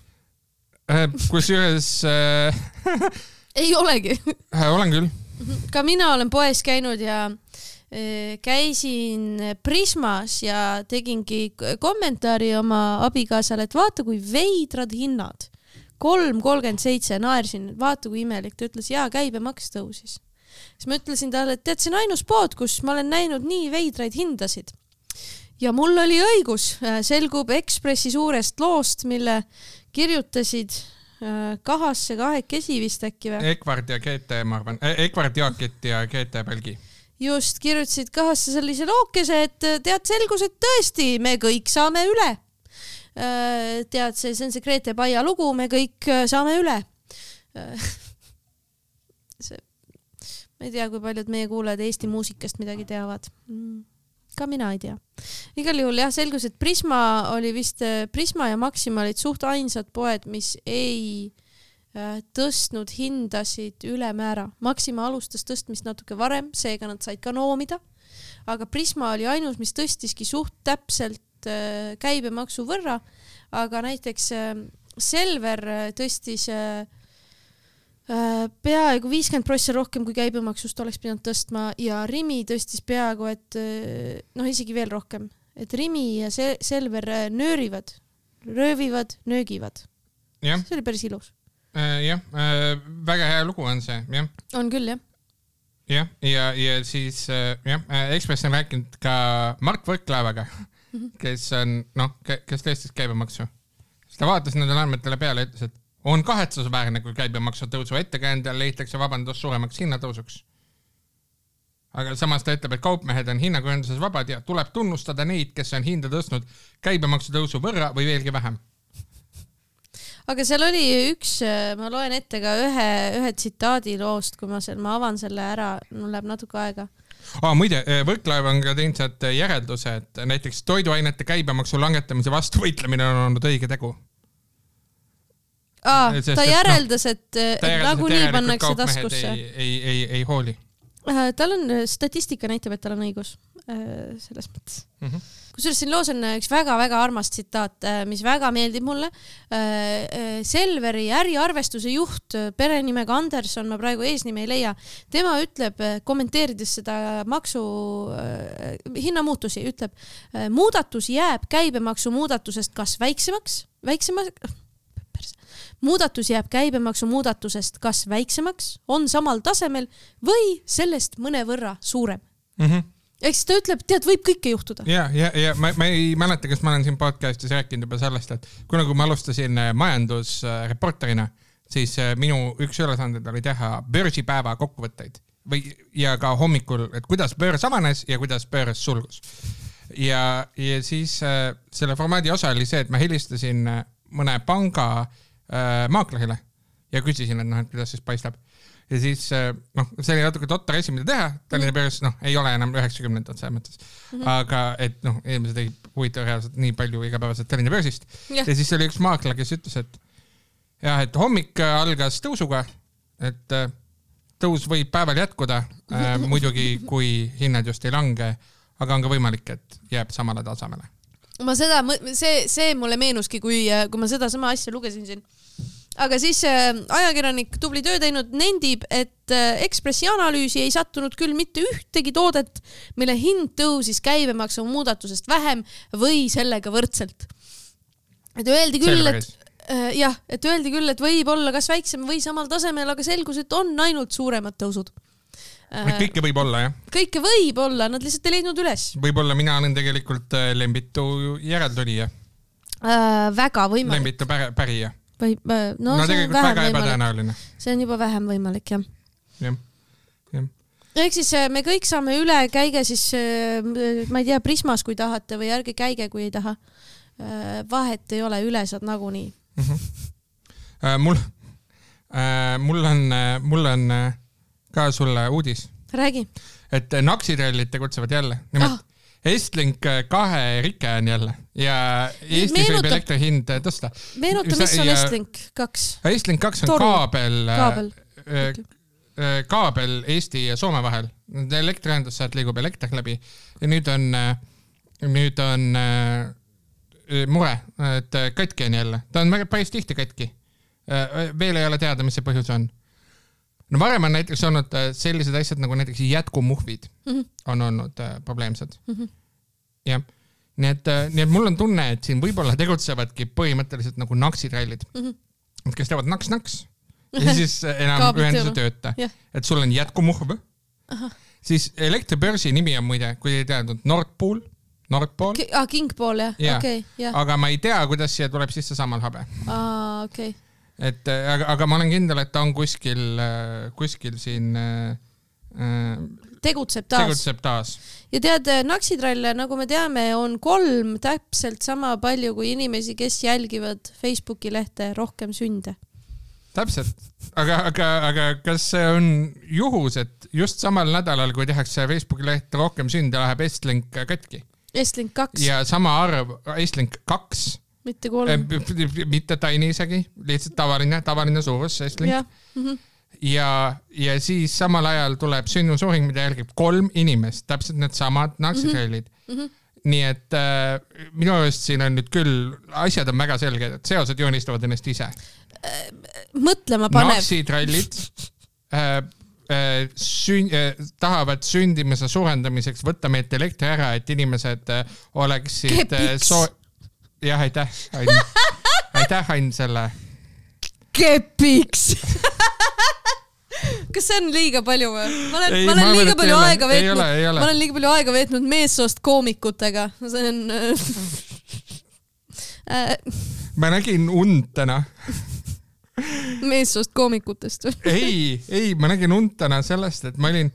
[SPEAKER 2] äh,? kusjuures äh...
[SPEAKER 1] ei olegi
[SPEAKER 2] äh, olen küll.
[SPEAKER 1] ka mina olen poes käinud ja äh, käisin Prismas ja tegingi kommentaari oma abikaasale, et vaata, kui veidrad hinnad kolm kolmkümmend seitse, naersin, vaata kui imelik, ta ütles jaa, käibemaks tõusis. siis ma ütlesin talle, et tead, see on ainus pood, kus ma olen näinud nii veidraid hindasid. ja mul oli õigus, äh, selgub Ekspressi suurest loost, mille kirjutasid äh, kahasse kahekesi vist äkki või?
[SPEAKER 2] Ekvard ja GT, ma arvan, e, Ekvard Jaakit ja GT Pälgi
[SPEAKER 1] just, kirjutasid kahasse sellise lookese, et tead, selgus, et tõesti, me kõik saame üle Äh, tead, see, see on see Grete Paia lugu, me kõik äh, saame üle. Äh, see, ma ei tea, kui paljud meie kuulajad Eesti muusikast midagi teavad. Mm, ka mina ei tea. igal juhul jah, selgus, et Prisma oli vist, Prisma ja Maxima olid suht ainsad poed, mis ei tõstnud hindasid ülemäära. Maxima alustas tõstmist natuke varem, seega nad said ka noomida. aga Prisma oli ainus, mis tõstiski suht täpselt Äh, käibemaksu võrra, aga näiteks äh, Selver äh, tõstis peaaegu viiskümmend prossa rohkem kui käibemaksust oleks pidanud tõstma ja Rimi tõstis peaaegu et noh, isegi veel rohkem, et Rimi ja Selver nöörivad, röövivad, nöögivad. see oli päris ilus.
[SPEAKER 2] jah, väga hea lugu on see, jah.
[SPEAKER 1] on küll, jah
[SPEAKER 2] jah, ja, ja, ja siis jah, Ekspress on rääkinud ka Mart Võrklaevaga kes on noh, kes tõstis käibemaksu. siis ta vaatas nendele andmetele peale ja ütles, et on kahetsusväärne, kui käibemaksu tõusu ettekäändel leitakse vabandus suuremaks hinnatõusuks. aga samas ta ütleb, et kaupmehed on hinnakujunduses vabad ja tuleb tunnustada neid, kes on hinda tõstnud käibemaksu tõusu võrra või veelgi vähem.
[SPEAKER 1] aga seal oli üks, ma loen ette ka ühe, ühe tsitaadi loost, kui ma seal, ma avan selle ära, mul läheb natuke aega.
[SPEAKER 2] aa, muide, Võrklaev on ka teinud sealt järelduse, et näiteks toiduainete käibemaksu langetamise vastu võitlemine on olnud õige tegu.
[SPEAKER 1] aa,
[SPEAKER 2] Sest,
[SPEAKER 1] ta
[SPEAKER 2] noh,
[SPEAKER 1] järeldus, et, et
[SPEAKER 2] järeldas, et
[SPEAKER 1] nagunii pannakse taskusse.
[SPEAKER 2] ei, ei, ei, ei hooli
[SPEAKER 1] Äh, tal on, statistika näitab, et tal on õigus äh, selles mõttes
[SPEAKER 2] mm. -hmm.
[SPEAKER 1] Kusjuures siin loos on üks väga-väga armas tsitaat, mis väga meeldib mulle. Selveri äriarvestuse juht perenimega Anderson, ma praegu eesnime ei leia, tema ütleb, kommenteerides seda maksu äh, hinnamuutusi, ütleb, muudatus jääb käibemaksu muudatusest kas väiksemaks, väiksema, muudatus jääb käibemaksu muudatusest kas väiksemaks, on samal tasemel või sellest mõnevõrra suurem.
[SPEAKER 2] Mm -hmm.
[SPEAKER 1] Ehk siis ta ütleb, tead, võib kõike juhtuda.
[SPEAKER 2] ja, ja, ja ma, ma ei mäleta, kas ma olen siin podcast'is rääkinud juba sellest, et kunagi, kui ma alustasin äh, majandusreporterina, siis äh, minu üks ülesandeid oli teha börsipäeva kokkuvõtteid või, ja ka hommikul, et kuidas börs avanes ja kuidas börs sulgus. ja, ja siis äh, selle formaadi osa oli see, et ma helistasin mõne panga äh, maaklerile ja küsisin, et noh, et kuidas siis paistab ja siis äh, noh, see oli natuke totter asi, mida teha, Tallinna börs noh, ei ole enam üheksakümnendad selles mõttes mm, -hmm. aga et noh, inimesed ei huvita reaalselt nii palju igapäevaselt Tallinna börsist
[SPEAKER 1] Jah.
[SPEAKER 2] ja siis oli üks maakler, kes ütles, et jah, et hommik äh, algas tõusuga, et äh, tõus võib päeval jätkuda äh,, muidugi kui hinnad just ei lange, aga on ka võimalik, et jääb samale tasemele.
[SPEAKER 1] ma seda, see, see mulle meenuski, kui, kui ma sedasama asja lugesin siin. Aga siis äh, ajakirjanik, tubli töö teinud, nendib, et äh, Ekspressi analüüsi ei sattunud küll mitte ühtegi toodet, mille hind tõusis käibemaksu muudatusest vähem või sellega võrdselt. et öeldi küll, et äh, jah, et öeldi küll, et võib olla kas väiksem või samal tasemel, aga selgus, et on ainult suuremad tõusud.
[SPEAKER 2] kõike võib olla jah,
[SPEAKER 1] kõike võib olla, nad lihtsalt ei leidnud üles
[SPEAKER 2] võib-olla mina olen tegelikult Lembitu järeltulija,
[SPEAKER 1] äh,. väga võimalik
[SPEAKER 2] Lembitu pär- pärija.
[SPEAKER 1] Või äh, no,
[SPEAKER 2] no
[SPEAKER 1] see on vähem võimalik, see on juba vähem võimalik jah.
[SPEAKER 2] jah, jah.
[SPEAKER 1] ehk siis äh, me kõik saame üle, käige siis, ma ei tea, Prismas, kui tahate või ärge käige, kui ei taha. vahet ei ole, üle saad nagunii.
[SPEAKER 2] Äh, mul äh,, mul on, mul on äh, ka sulle uudis,
[SPEAKER 1] räägi.
[SPEAKER 2] et äh, naksitrallid tegutsevad jälle, nimelt
[SPEAKER 1] Ah.
[SPEAKER 2] Estlink äh, kahe rike on jälle ja Eestis võib
[SPEAKER 1] Meenutab-
[SPEAKER 2] elektri hind äh, tõsta.
[SPEAKER 1] meenuta, mis on Estlink kaks?
[SPEAKER 2] Estlink kaks on
[SPEAKER 1] Toru.
[SPEAKER 2] kaabel,
[SPEAKER 1] Kaabel.
[SPEAKER 2] äh, äh, kaabel Eesti ja Soome vahel, elektriühendus, sealt liigub elekter läbi ja nüüd on, nüüd on äh, mure, et äh, katki on jälle, ta on väga päris tihti katki. veel ei ole teada, mis see põhjus on. no varem on näiteks olnud äh, sellised asjad nagu näiteks jätkumuhvid mm. -hmm. on olnud äh, probleemsed mm. -hmm. jah, nii et, nii et mul on tunne, et siin võib-olla tegutsevadki põhimõtteliselt nagu naksitrallid mm,
[SPEAKER 1] Mhm.
[SPEAKER 2] -hmm. kes teevad naks-naks ja siis enam
[SPEAKER 1] Kaablid
[SPEAKER 2] ühendus ei tööta
[SPEAKER 1] Jah..
[SPEAKER 2] et sul on jätkumuhv, siis elektribörsi nimi on muide, kui ei teadnud, Nord Pool, Nord Pool,
[SPEAKER 1] aa, Kingpool jah,
[SPEAKER 2] Jaa.
[SPEAKER 1] okei, jah,
[SPEAKER 2] aga ma ei tea, kuidas siia tuleb sisse Sammalhabe.
[SPEAKER 1] aa, okei.
[SPEAKER 2] et äh, aga, aga ma olen kindel, et ta on kuskil, kuskil siin äh, äh,
[SPEAKER 1] tegutseb taas.
[SPEAKER 2] tegutseb taas.
[SPEAKER 1] ja tead, naksitralle, nagu me teame, on kolm täpselt sama palju kui inimesi, kes jälgivad Facebooki lehte Rohkem sünde.
[SPEAKER 2] täpselt, aga, aga, aga kas see on juhus, et just samal nädalal, kui tehakse Facebooki leht Rohkem sünde, läheb Estlink katki
[SPEAKER 1] Estlink kaks,
[SPEAKER 2] ja sama arv Estlink kaks,
[SPEAKER 1] mitte kolm.
[SPEAKER 2] mitte tiny isegi, lihtsalt tavaline, tavaline suurus Estlink
[SPEAKER 1] jah, mhm.
[SPEAKER 2] ja, ja siis samal ajal tuleb sündmusuuring, mida jälgib kolm inimest, täpselt needsamad naksitrellid mm. -hmm. nii et äh, minu arust siin on nüüd küll, asjad on väga selged, et seosed joonistavad ennast ise.
[SPEAKER 1] mõtlema panev.
[SPEAKER 2] naksitrallid äh, äh, sün- äh,, tahavad sündimuse suurendamiseks võtta meilt elektri ära, et inimesed äh, oleksid äh, soo-, jah, aitäh, Ain. aitäh, Ain, selle.
[SPEAKER 1] kepiks kas see on liiga palju või? ma olen, ma olen liiga palju
[SPEAKER 2] ole.
[SPEAKER 1] aega veetnud ma olen liiga palju aega veetnud meessoost koomikutega, see on äh,
[SPEAKER 2] ma nägin und täna.
[SPEAKER 1] meessoost koomikutest või?
[SPEAKER 2] ei, ei, ma nägin und täna sellest, et ma olin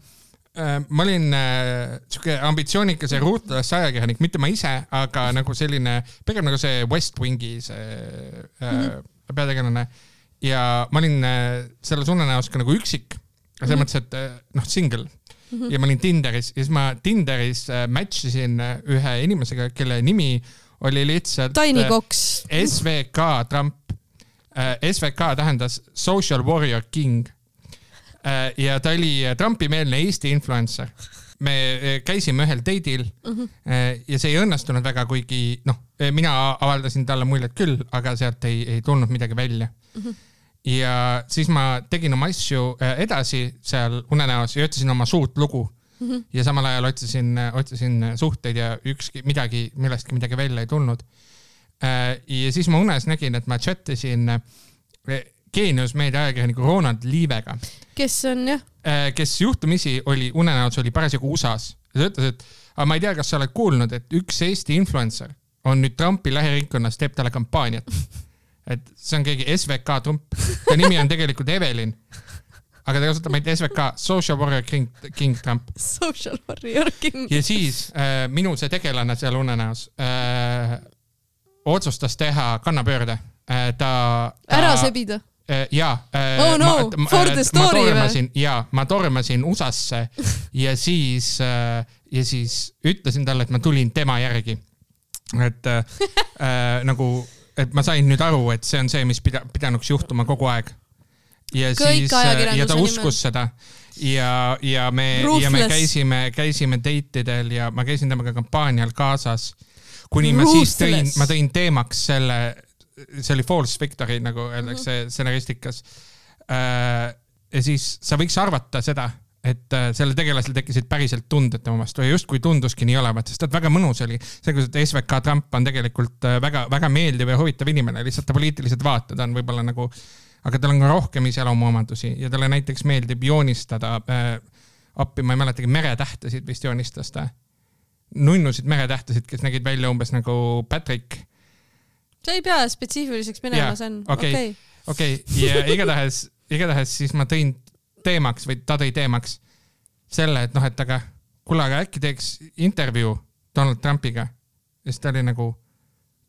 [SPEAKER 2] äh,, ma olin äh, siuke ambitsioonikas ja ruutless ajakirjanik, mitte ma ise, aga nagu selline, pigem nagu see West Wingi see äh, mm -hmm. peategelane. Ja ma olin äh, selles unenäos ka nagu üksik, selles mm -hmm. mõttes, et äh, noh, single mm. -hmm. ja ma olin Tinderis ja siis ma Tinderis äh, match isin ühe inimesega, kelle nimi oli lihtsalt
[SPEAKER 1] Tiny Cox.
[SPEAKER 2] SVK Trump. SVK tähendas Social Warrior King. ja ta oli Trumpi-meelne Eesti influencer. me käisime ühel date'il mm -hmm. ja see ei õnnestunud väga, kuigi noh, mina avaldasin talle muljet küll, aga sealt ei, ei tulnud midagi välja mm. -hmm. Ja siis ma tegin oma asju eh, edasi seal unenäos ja ütlesin oma suurt lugu mm. -hmm. ja samal ajal otsisin, otsisin suhteid ja ükski midagi, millestki midagi välja ei tulnud ja siis ma unes nägin, et ma chat isin Geenius meedia ajakirjaniku Ronald Liivega,
[SPEAKER 1] kes on jah,
[SPEAKER 2] kes juhtumisi oli unenäos oli parasjagu USA-s ja ta ütles, et aga ma ei tea, kas sa oled kuulnud, et üks Eesti influencer on nüüd Trumpi lähiringkonnas, teeb talle kampaaniat. et see on keegi SVK Trump, ta nimi on tegelikult Evelin. aga ta kasutab ainult SVK, Social Warrior King, King Trump.
[SPEAKER 1] social warrior king.
[SPEAKER 2] ja siis äh, minu see tegelane seal unenäos äh, otsustas teha kannapöörde äh,. ta, ta
[SPEAKER 1] ära sebida.
[SPEAKER 2] äh, jaa äh,.
[SPEAKER 1] Oh no, for the story või?
[SPEAKER 2] jaa, ma tormasin USA-sse ja siis äh,, ja siis ütlesin talle, et ma tulin tema järgi. et äh, äh, nagu, et ma sain nüüd aru, et see on see, mis pida-, pidanuks juhtuma kogu aeg. ja
[SPEAKER 1] Kõik
[SPEAKER 2] siis, ja
[SPEAKER 1] ajakirjanduse
[SPEAKER 2] ta
[SPEAKER 1] nimel.
[SPEAKER 2] uskus seda ja, ja me, ja me
[SPEAKER 1] Ruthless.
[SPEAKER 2] käisime, käisime date idel ja ma käisin temaga kampaanial kaasas. kuni ma siis tõin
[SPEAKER 1] Ruthless.,
[SPEAKER 2] ma tõin teemaks selle, see oli false victory, nagu öeldakse stsenaristikas. ja siis sa võiks arvata seda, et äh, sellel tegelasel tekkisid päriselt tunded tema vastu ja justkui tunduski nii olevat, sest et väga mõnus oli see, kuidas SVK Trump on tegelikult väga-väga meeldiv ja huvitav inimene, lihtsalt ta poliitilised vaated on võib-olla nagu, aga tal on ka rohkem iseloomuomadusi ja talle näiteks meeldib joonistada äh, appi, ma ei mäletagi, meretähtesid vist joonistas ta. nunnusid meretähtesid, kes nägid välja umbes nagu Patrick
[SPEAKER 1] sa ei pea spetsiifiliseks minema see on
[SPEAKER 2] okei.
[SPEAKER 1] okei.
[SPEAKER 2] okei okay,, ja igatahes, igatahes siis ma tõin teemaks või ta tõi teemaks selle, et noh, et aga kuule, aga äkki teeks intervjuu Donald Trumpiga. ja siis ta oli nagu,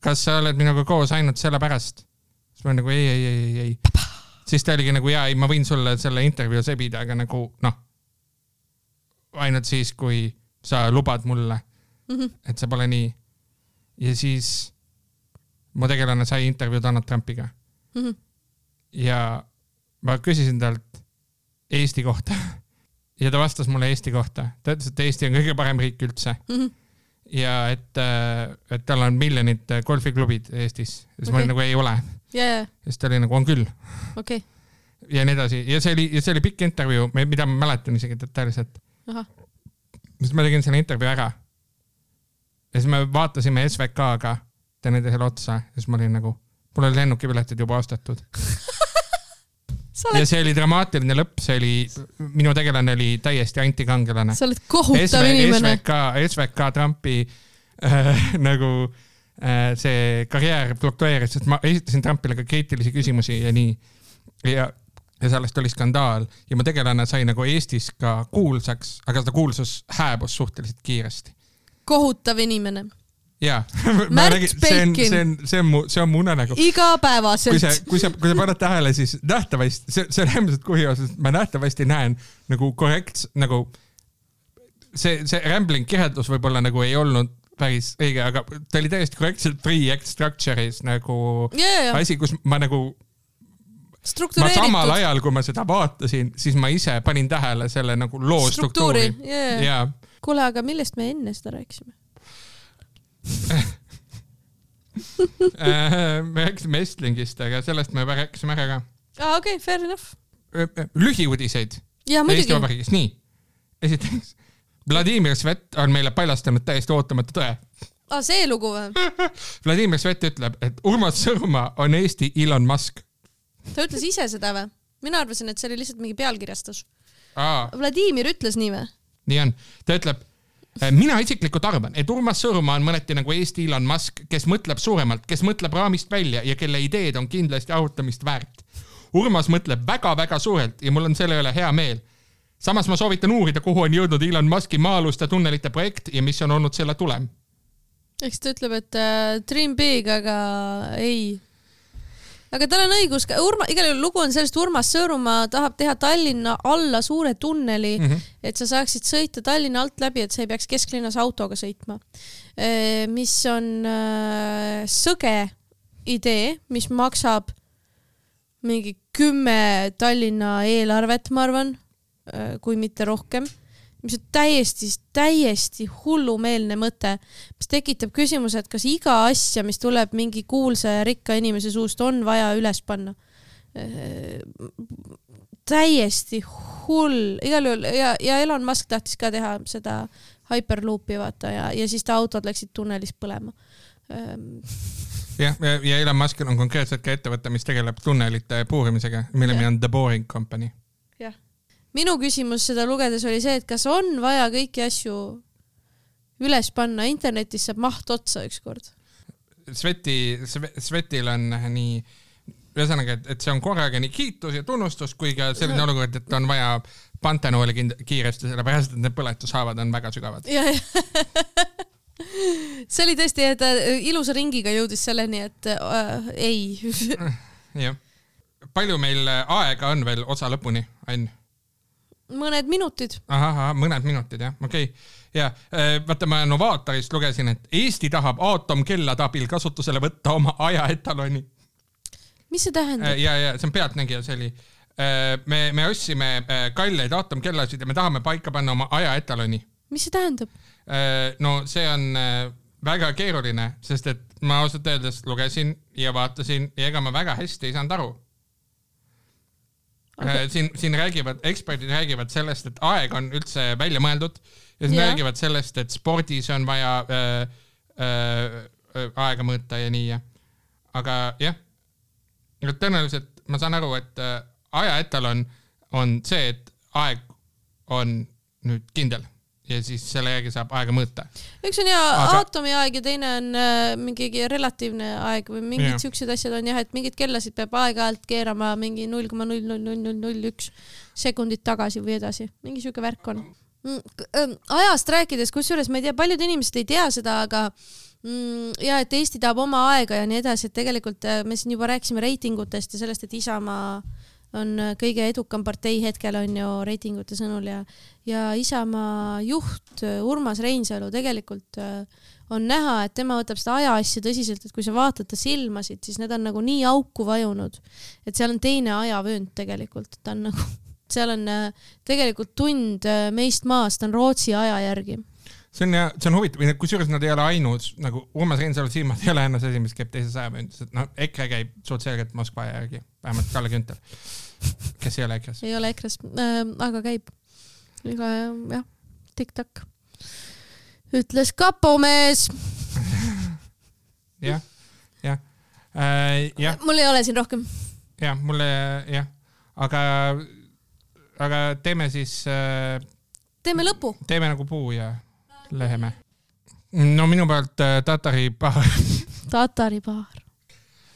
[SPEAKER 2] kas sa oled minuga koos ainult sellepärast? siis ma olin nagu ei, ei, ei, ei, ei. siis ta oligi nagu jaa, ei, ma võin sulle selle intervjuu sebida, aga nagu noh, ainult siis, kui sa lubad mulle, et see pole nii. ja siis mu tegelane sai intervjuu Donald Trumpiga
[SPEAKER 1] Mhm.
[SPEAKER 2] ja ma küsisin talt Eesti kohta. Ja ta vastas mulle Eesti kohta, ta ütles, et Eesti on kõige parem riik üldse.
[SPEAKER 1] Mhm.
[SPEAKER 2] ja et, et tal on miljonid golfiklubid Eestis. siis ma
[SPEAKER 1] Okei.
[SPEAKER 2] olin nagu ei ole,
[SPEAKER 1] ja, ja,
[SPEAKER 2] siis ta oli nagu on küll.
[SPEAKER 1] Okei,
[SPEAKER 2] ja nii edasi. Ja see oli, ja see oli pikk intervjuu, mida ma mäletan isegi detailselt. siis ma tegin selle intervjuu ära. ja siis me vaatasime SVK-ga teineteisele otsa. Ja siis ma olin nagu, mul oli lennukipiletid juba ostetud
[SPEAKER 1] sa
[SPEAKER 2] ja
[SPEAKER 1] oled,
[SPEAKER 2] see oli dramaatiline lõpp, see oli, minu tegelane oli täiesti antikangelane.
[SPEAKER 1] sa oled kohutav inimene.
[SPEAKER 2] SVK, SVK Trumpi äh, nagu äh, see karjäär fluktueeris, sest ma esitasin Trumpile ka kriitilisi küsimusi ja nii. ja, ja sellest oli skandaal ja mu tegelane sai nagu Eestis ka kuulsaks, aga seda kuulsus hääbus suhteliselt kiiresti.
[SPEAKER 1] kohutav inimene.
[SPEAKER 2] Jaa. See on, see on, see on mu, see on mu unenägu kui
[SPEAKER 1] igapäevaselt
[SPEAKER 2] sa, kui sa, kui sa paned tähele, siis nähtavasti, see, see on äärmiselt kurioos, sest ma nähtavasti näen nagu korrekt-, nagu see, see rambling kirjeldus võib-olla nagu ei olnud päris õige, aga ta oli täiesti korrektselt three act structure'is nagu
[SPEAKER 1] ja
[SPEAKER 2] asi, kus ma nagu, ma samal ajal, kui ma seda vaatasin, siis ma ise panin tähele selle nagu loo
[SPEAKER 1] struktuuri.
[SPEAKER 2] struktuuri.,
[SPEAKER 1] ja, ja kuule, aga millest me enne seda rääkisime?
[SPEAKER 2] Äh, me rääkisime Estlingist, aga sellest me rääkisime ära ka.
[SPEAKER 1] aa, okei, fair enough.
[SPEAKER 2] lühiuudiseid Eesti Vabariigis, nii. esiteks, Vladimir Svet on meile paljastanud täiesti ootamatu tõe.
[SPEAKER 1] aa see lugu või?
[SPEAKER 2] Vladimir Svet ütleb, et Urmas Sõõrumaa on Eesti Elon Musk.
[SPEAKER 1] ta ütles ise seda või? mina arvasin, et see oli lihtsalt mingi pealkirjastus. Vladimir ütles nii või?
[SPEAKER 2] nii on, ta ütleb, mina isiklikult arvan, et Urmas Sõõrumaa on mõneti nagu Eesti Elon Musk, kes mõtleb suuremalt, kes mõtleb raamist välja ja kelle ideed on kindlasti arutamist väärt. Urmas mõtleb väga-väga suurelt ja mul on selle üle hea meel. samas ma soovitan uurida, kuhu on jõudnud Elon Muski maa-aluste tunnelite projekt ja mis on olnud selle tulem.
[SPEAKER 1] eks ta ütleb, et äh, dream big, aga ei aga tal on õigus, Urma, igal juhul lugu on sellest, Urmas Sõõrumaa tahab teha Tallinna alla suure tunneli mm, -hmm. et sa saaksid sõita Tallinna alt läbi, et sa ei peaks kesklinnas autoga sõitma. mis on äh, sõge idee, mis maksab mingi kümme Tallinna eelarvet, ma arvan, kui mitte rohkem mis on täiesti, täiesti hullumeelne mõte, mis tekitab küsimuse, et kas iga asja, mis tuleb mingi kuulsa ja rikka inimese suust, on vaja üles panna. täiesti hull, igal juhul ja, ja Elon Musk tahtis ka teha seda hyperloop'i vaata ja, ja siis ta autod läksid tunnelis põlema.
[SPEAKER 2] Jah, ja, Elon Muskil on konkreetselt ka ettevõte, mis tegeleb tunnelite puurimisega, mille nimi on The Boring Company
[SPEAKER 1] minu küsimus seda lugedes oli see, et kas on vaja kõiki asju üles panna, internetis saab maht otsa ükskord.
[SPEAKER 2] Sveti, Svetil on nii, ühesõnaga, et, et see on korraga nii kiitus ja tunnustus kui ka selline ja. olukord, et on vaja pantenooli kiiresti, sellepärast et need põletushaavad on väga sügavad.
[SPEAKER 1] see oli tõesti, et äh, ilusa ringiga jõudis selleni, et äh, ei
[SPEAKER 2] jah. palju meil aega on veel osa lõpuni, Ain?
[SPEAKER 1] Mõned minutid.
[SPEAKER 2] ahah, mõned minutid jah, okei okay. ja äh, vaata, ma Novaatorist lugesin, et Eesti tahab aatomkellade abil kasutusele võtta oma ajaetaloni.
[SPEAKER 1] mis see tähendab?
[SPEAKER 2] Äh, ja, ja see on Pealtnägija, see oli. Äh, me, me ostsime kalleid aatomkellasid ja me tahame paika panna oma ajaetaloni.
[SPEAKER 1] mis see tähendab?
[SPEAKER 2] no see on väga keeruline, sest et ma ausalt öeldes lugesin ja vaatasin ja ega ma väga hästi ei saanud aru okay.. Äh, siin, siin räägivad, eksperdid räägivad sellest, et aeg on üldse välja mõeldud ja siis yeah. räägivad sellest, et spordis on vaja äh, äh, äh, aega mõõta ja nii ja. aga jah, tõenäoliselt ma saan aru, et äh, ajaetalon on see, et aeg on nüüd kindel ja siis selle järgi saab aega mõõta.
[SPEAKER 1] üks on jaa Aga... aatomi aeg ja teine on äh, mingi relatiivne aeg või mingid siuksed asjad on jah, et mingeid kellasid peab aeg-ajalt keerama mingi null koma null null null null null üks sekundit tagasi või edasi, mingi siuke värk on mm,. Ähm, ajast rääkides, kusjuures ma ei tea, paljud inimesed ei tea seda, aga mm, ja et Eesti tahab oma aega ja nii edasi, et tegelikult äh, me siin juba rääkisime reitingutest ja sellest, et Isamaa on äh, kõige edukam partei hetkel on ju reitingute sõnul ja, ja Isamaa juht äh, Urmas Reinsalu tegelikult äh, on näha, et tema võtab seda ajaasja tõsiselt, et kui sa vaatad ta silmasid, siis need on nagu nii auku vajunud, et seal on teine ajavöönd tegelikult, ta on nagu, seal on tegelikult tund meist maast on Rootsi aja järgi
[SPEAKER 2] see on ja see on huvitav, kusjuures nad ei ole ainus nagu Urmas Reinsalu silmad ei ole ainus asi, mis käib teises ajavööndis, et noh, EKRE käib suht selgelt Moskva järgi, vähemalt Kalle Grünthal kes ei ole EKRE-s?
[SPEAKER 1] ei ole EKRE-s äh,, aga käib. iga jah, tiktak. ütles kapomees
[SPEAKER 2] jah, jah äh,, jah.
[SPEAKER 1] mul ei ole siin rohkem.
[SPEAKER 2] jah, mulle jah, aga, aga teeme siis äh,.
[SPEAKER 1] teeme lõpu.
[SPEAKER 2] teeme nagu puu ja leheme. no minu poolt äh, Tatari baar
[SPEAKER 1] Tatari baar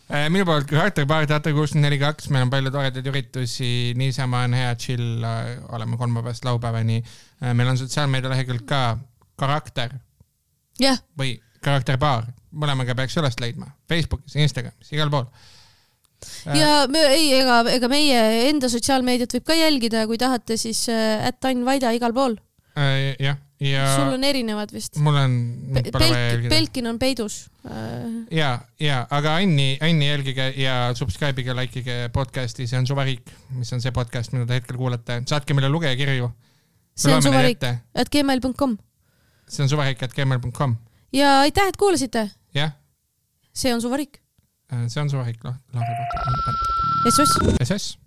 [SPEAKER 2] Äh, minu poolt karakteripaar Teater kuuskümmend neli kaks, meil on palju toredaid üritusi, niisama on hea chill, äh, oleme kolmapäevast laupäevani. Meil on sotsiaalmeedia lehekülg ka, karakter.
[SPEAKER 1] Yeah..
[SPEAKER 2] või karakteripaar, mõlemaga peaks üles leidma, Facebookis, Instagramis, igal pool.
[SPEAKER 1] Ja me ei, ega, ega meie enda sotsiaalmeediat võib ka jälgida, kui tahate, siis ätt äh, Ain Vaida igal pool.
[SPEAKER 2] Äh,. jah, ja.
[SPEAKER 1] sul on erinevad vist?
[SPEAKER 2] mul on
[SPEAKER 1] Pe. Pelk, Pelkin on peidus.
[SPEAKER 2] Äh. ja, ja, aga Anni, Anni jälgige ja subscribe ige, like ige podcast'i, see on Suvariik, mis on see podcast, mida te hetkel kuulate. saatke meile lugejakirju.
[SPEAKER 1] see on suvariik, at gmail.com.
[SPEAKER 2] see on suvariik, at gmail.com.
[SPEAKER 1] ja aitäh, et kuulasite.
[SPEAKER 2] jah.
[SPEAKER 1] see on suvariik.
[SPEAKER 2] Äh, see on suvariik, noh, lahke kohta.
[SPEAKER 1] SS.
[SPEAKER 2] SS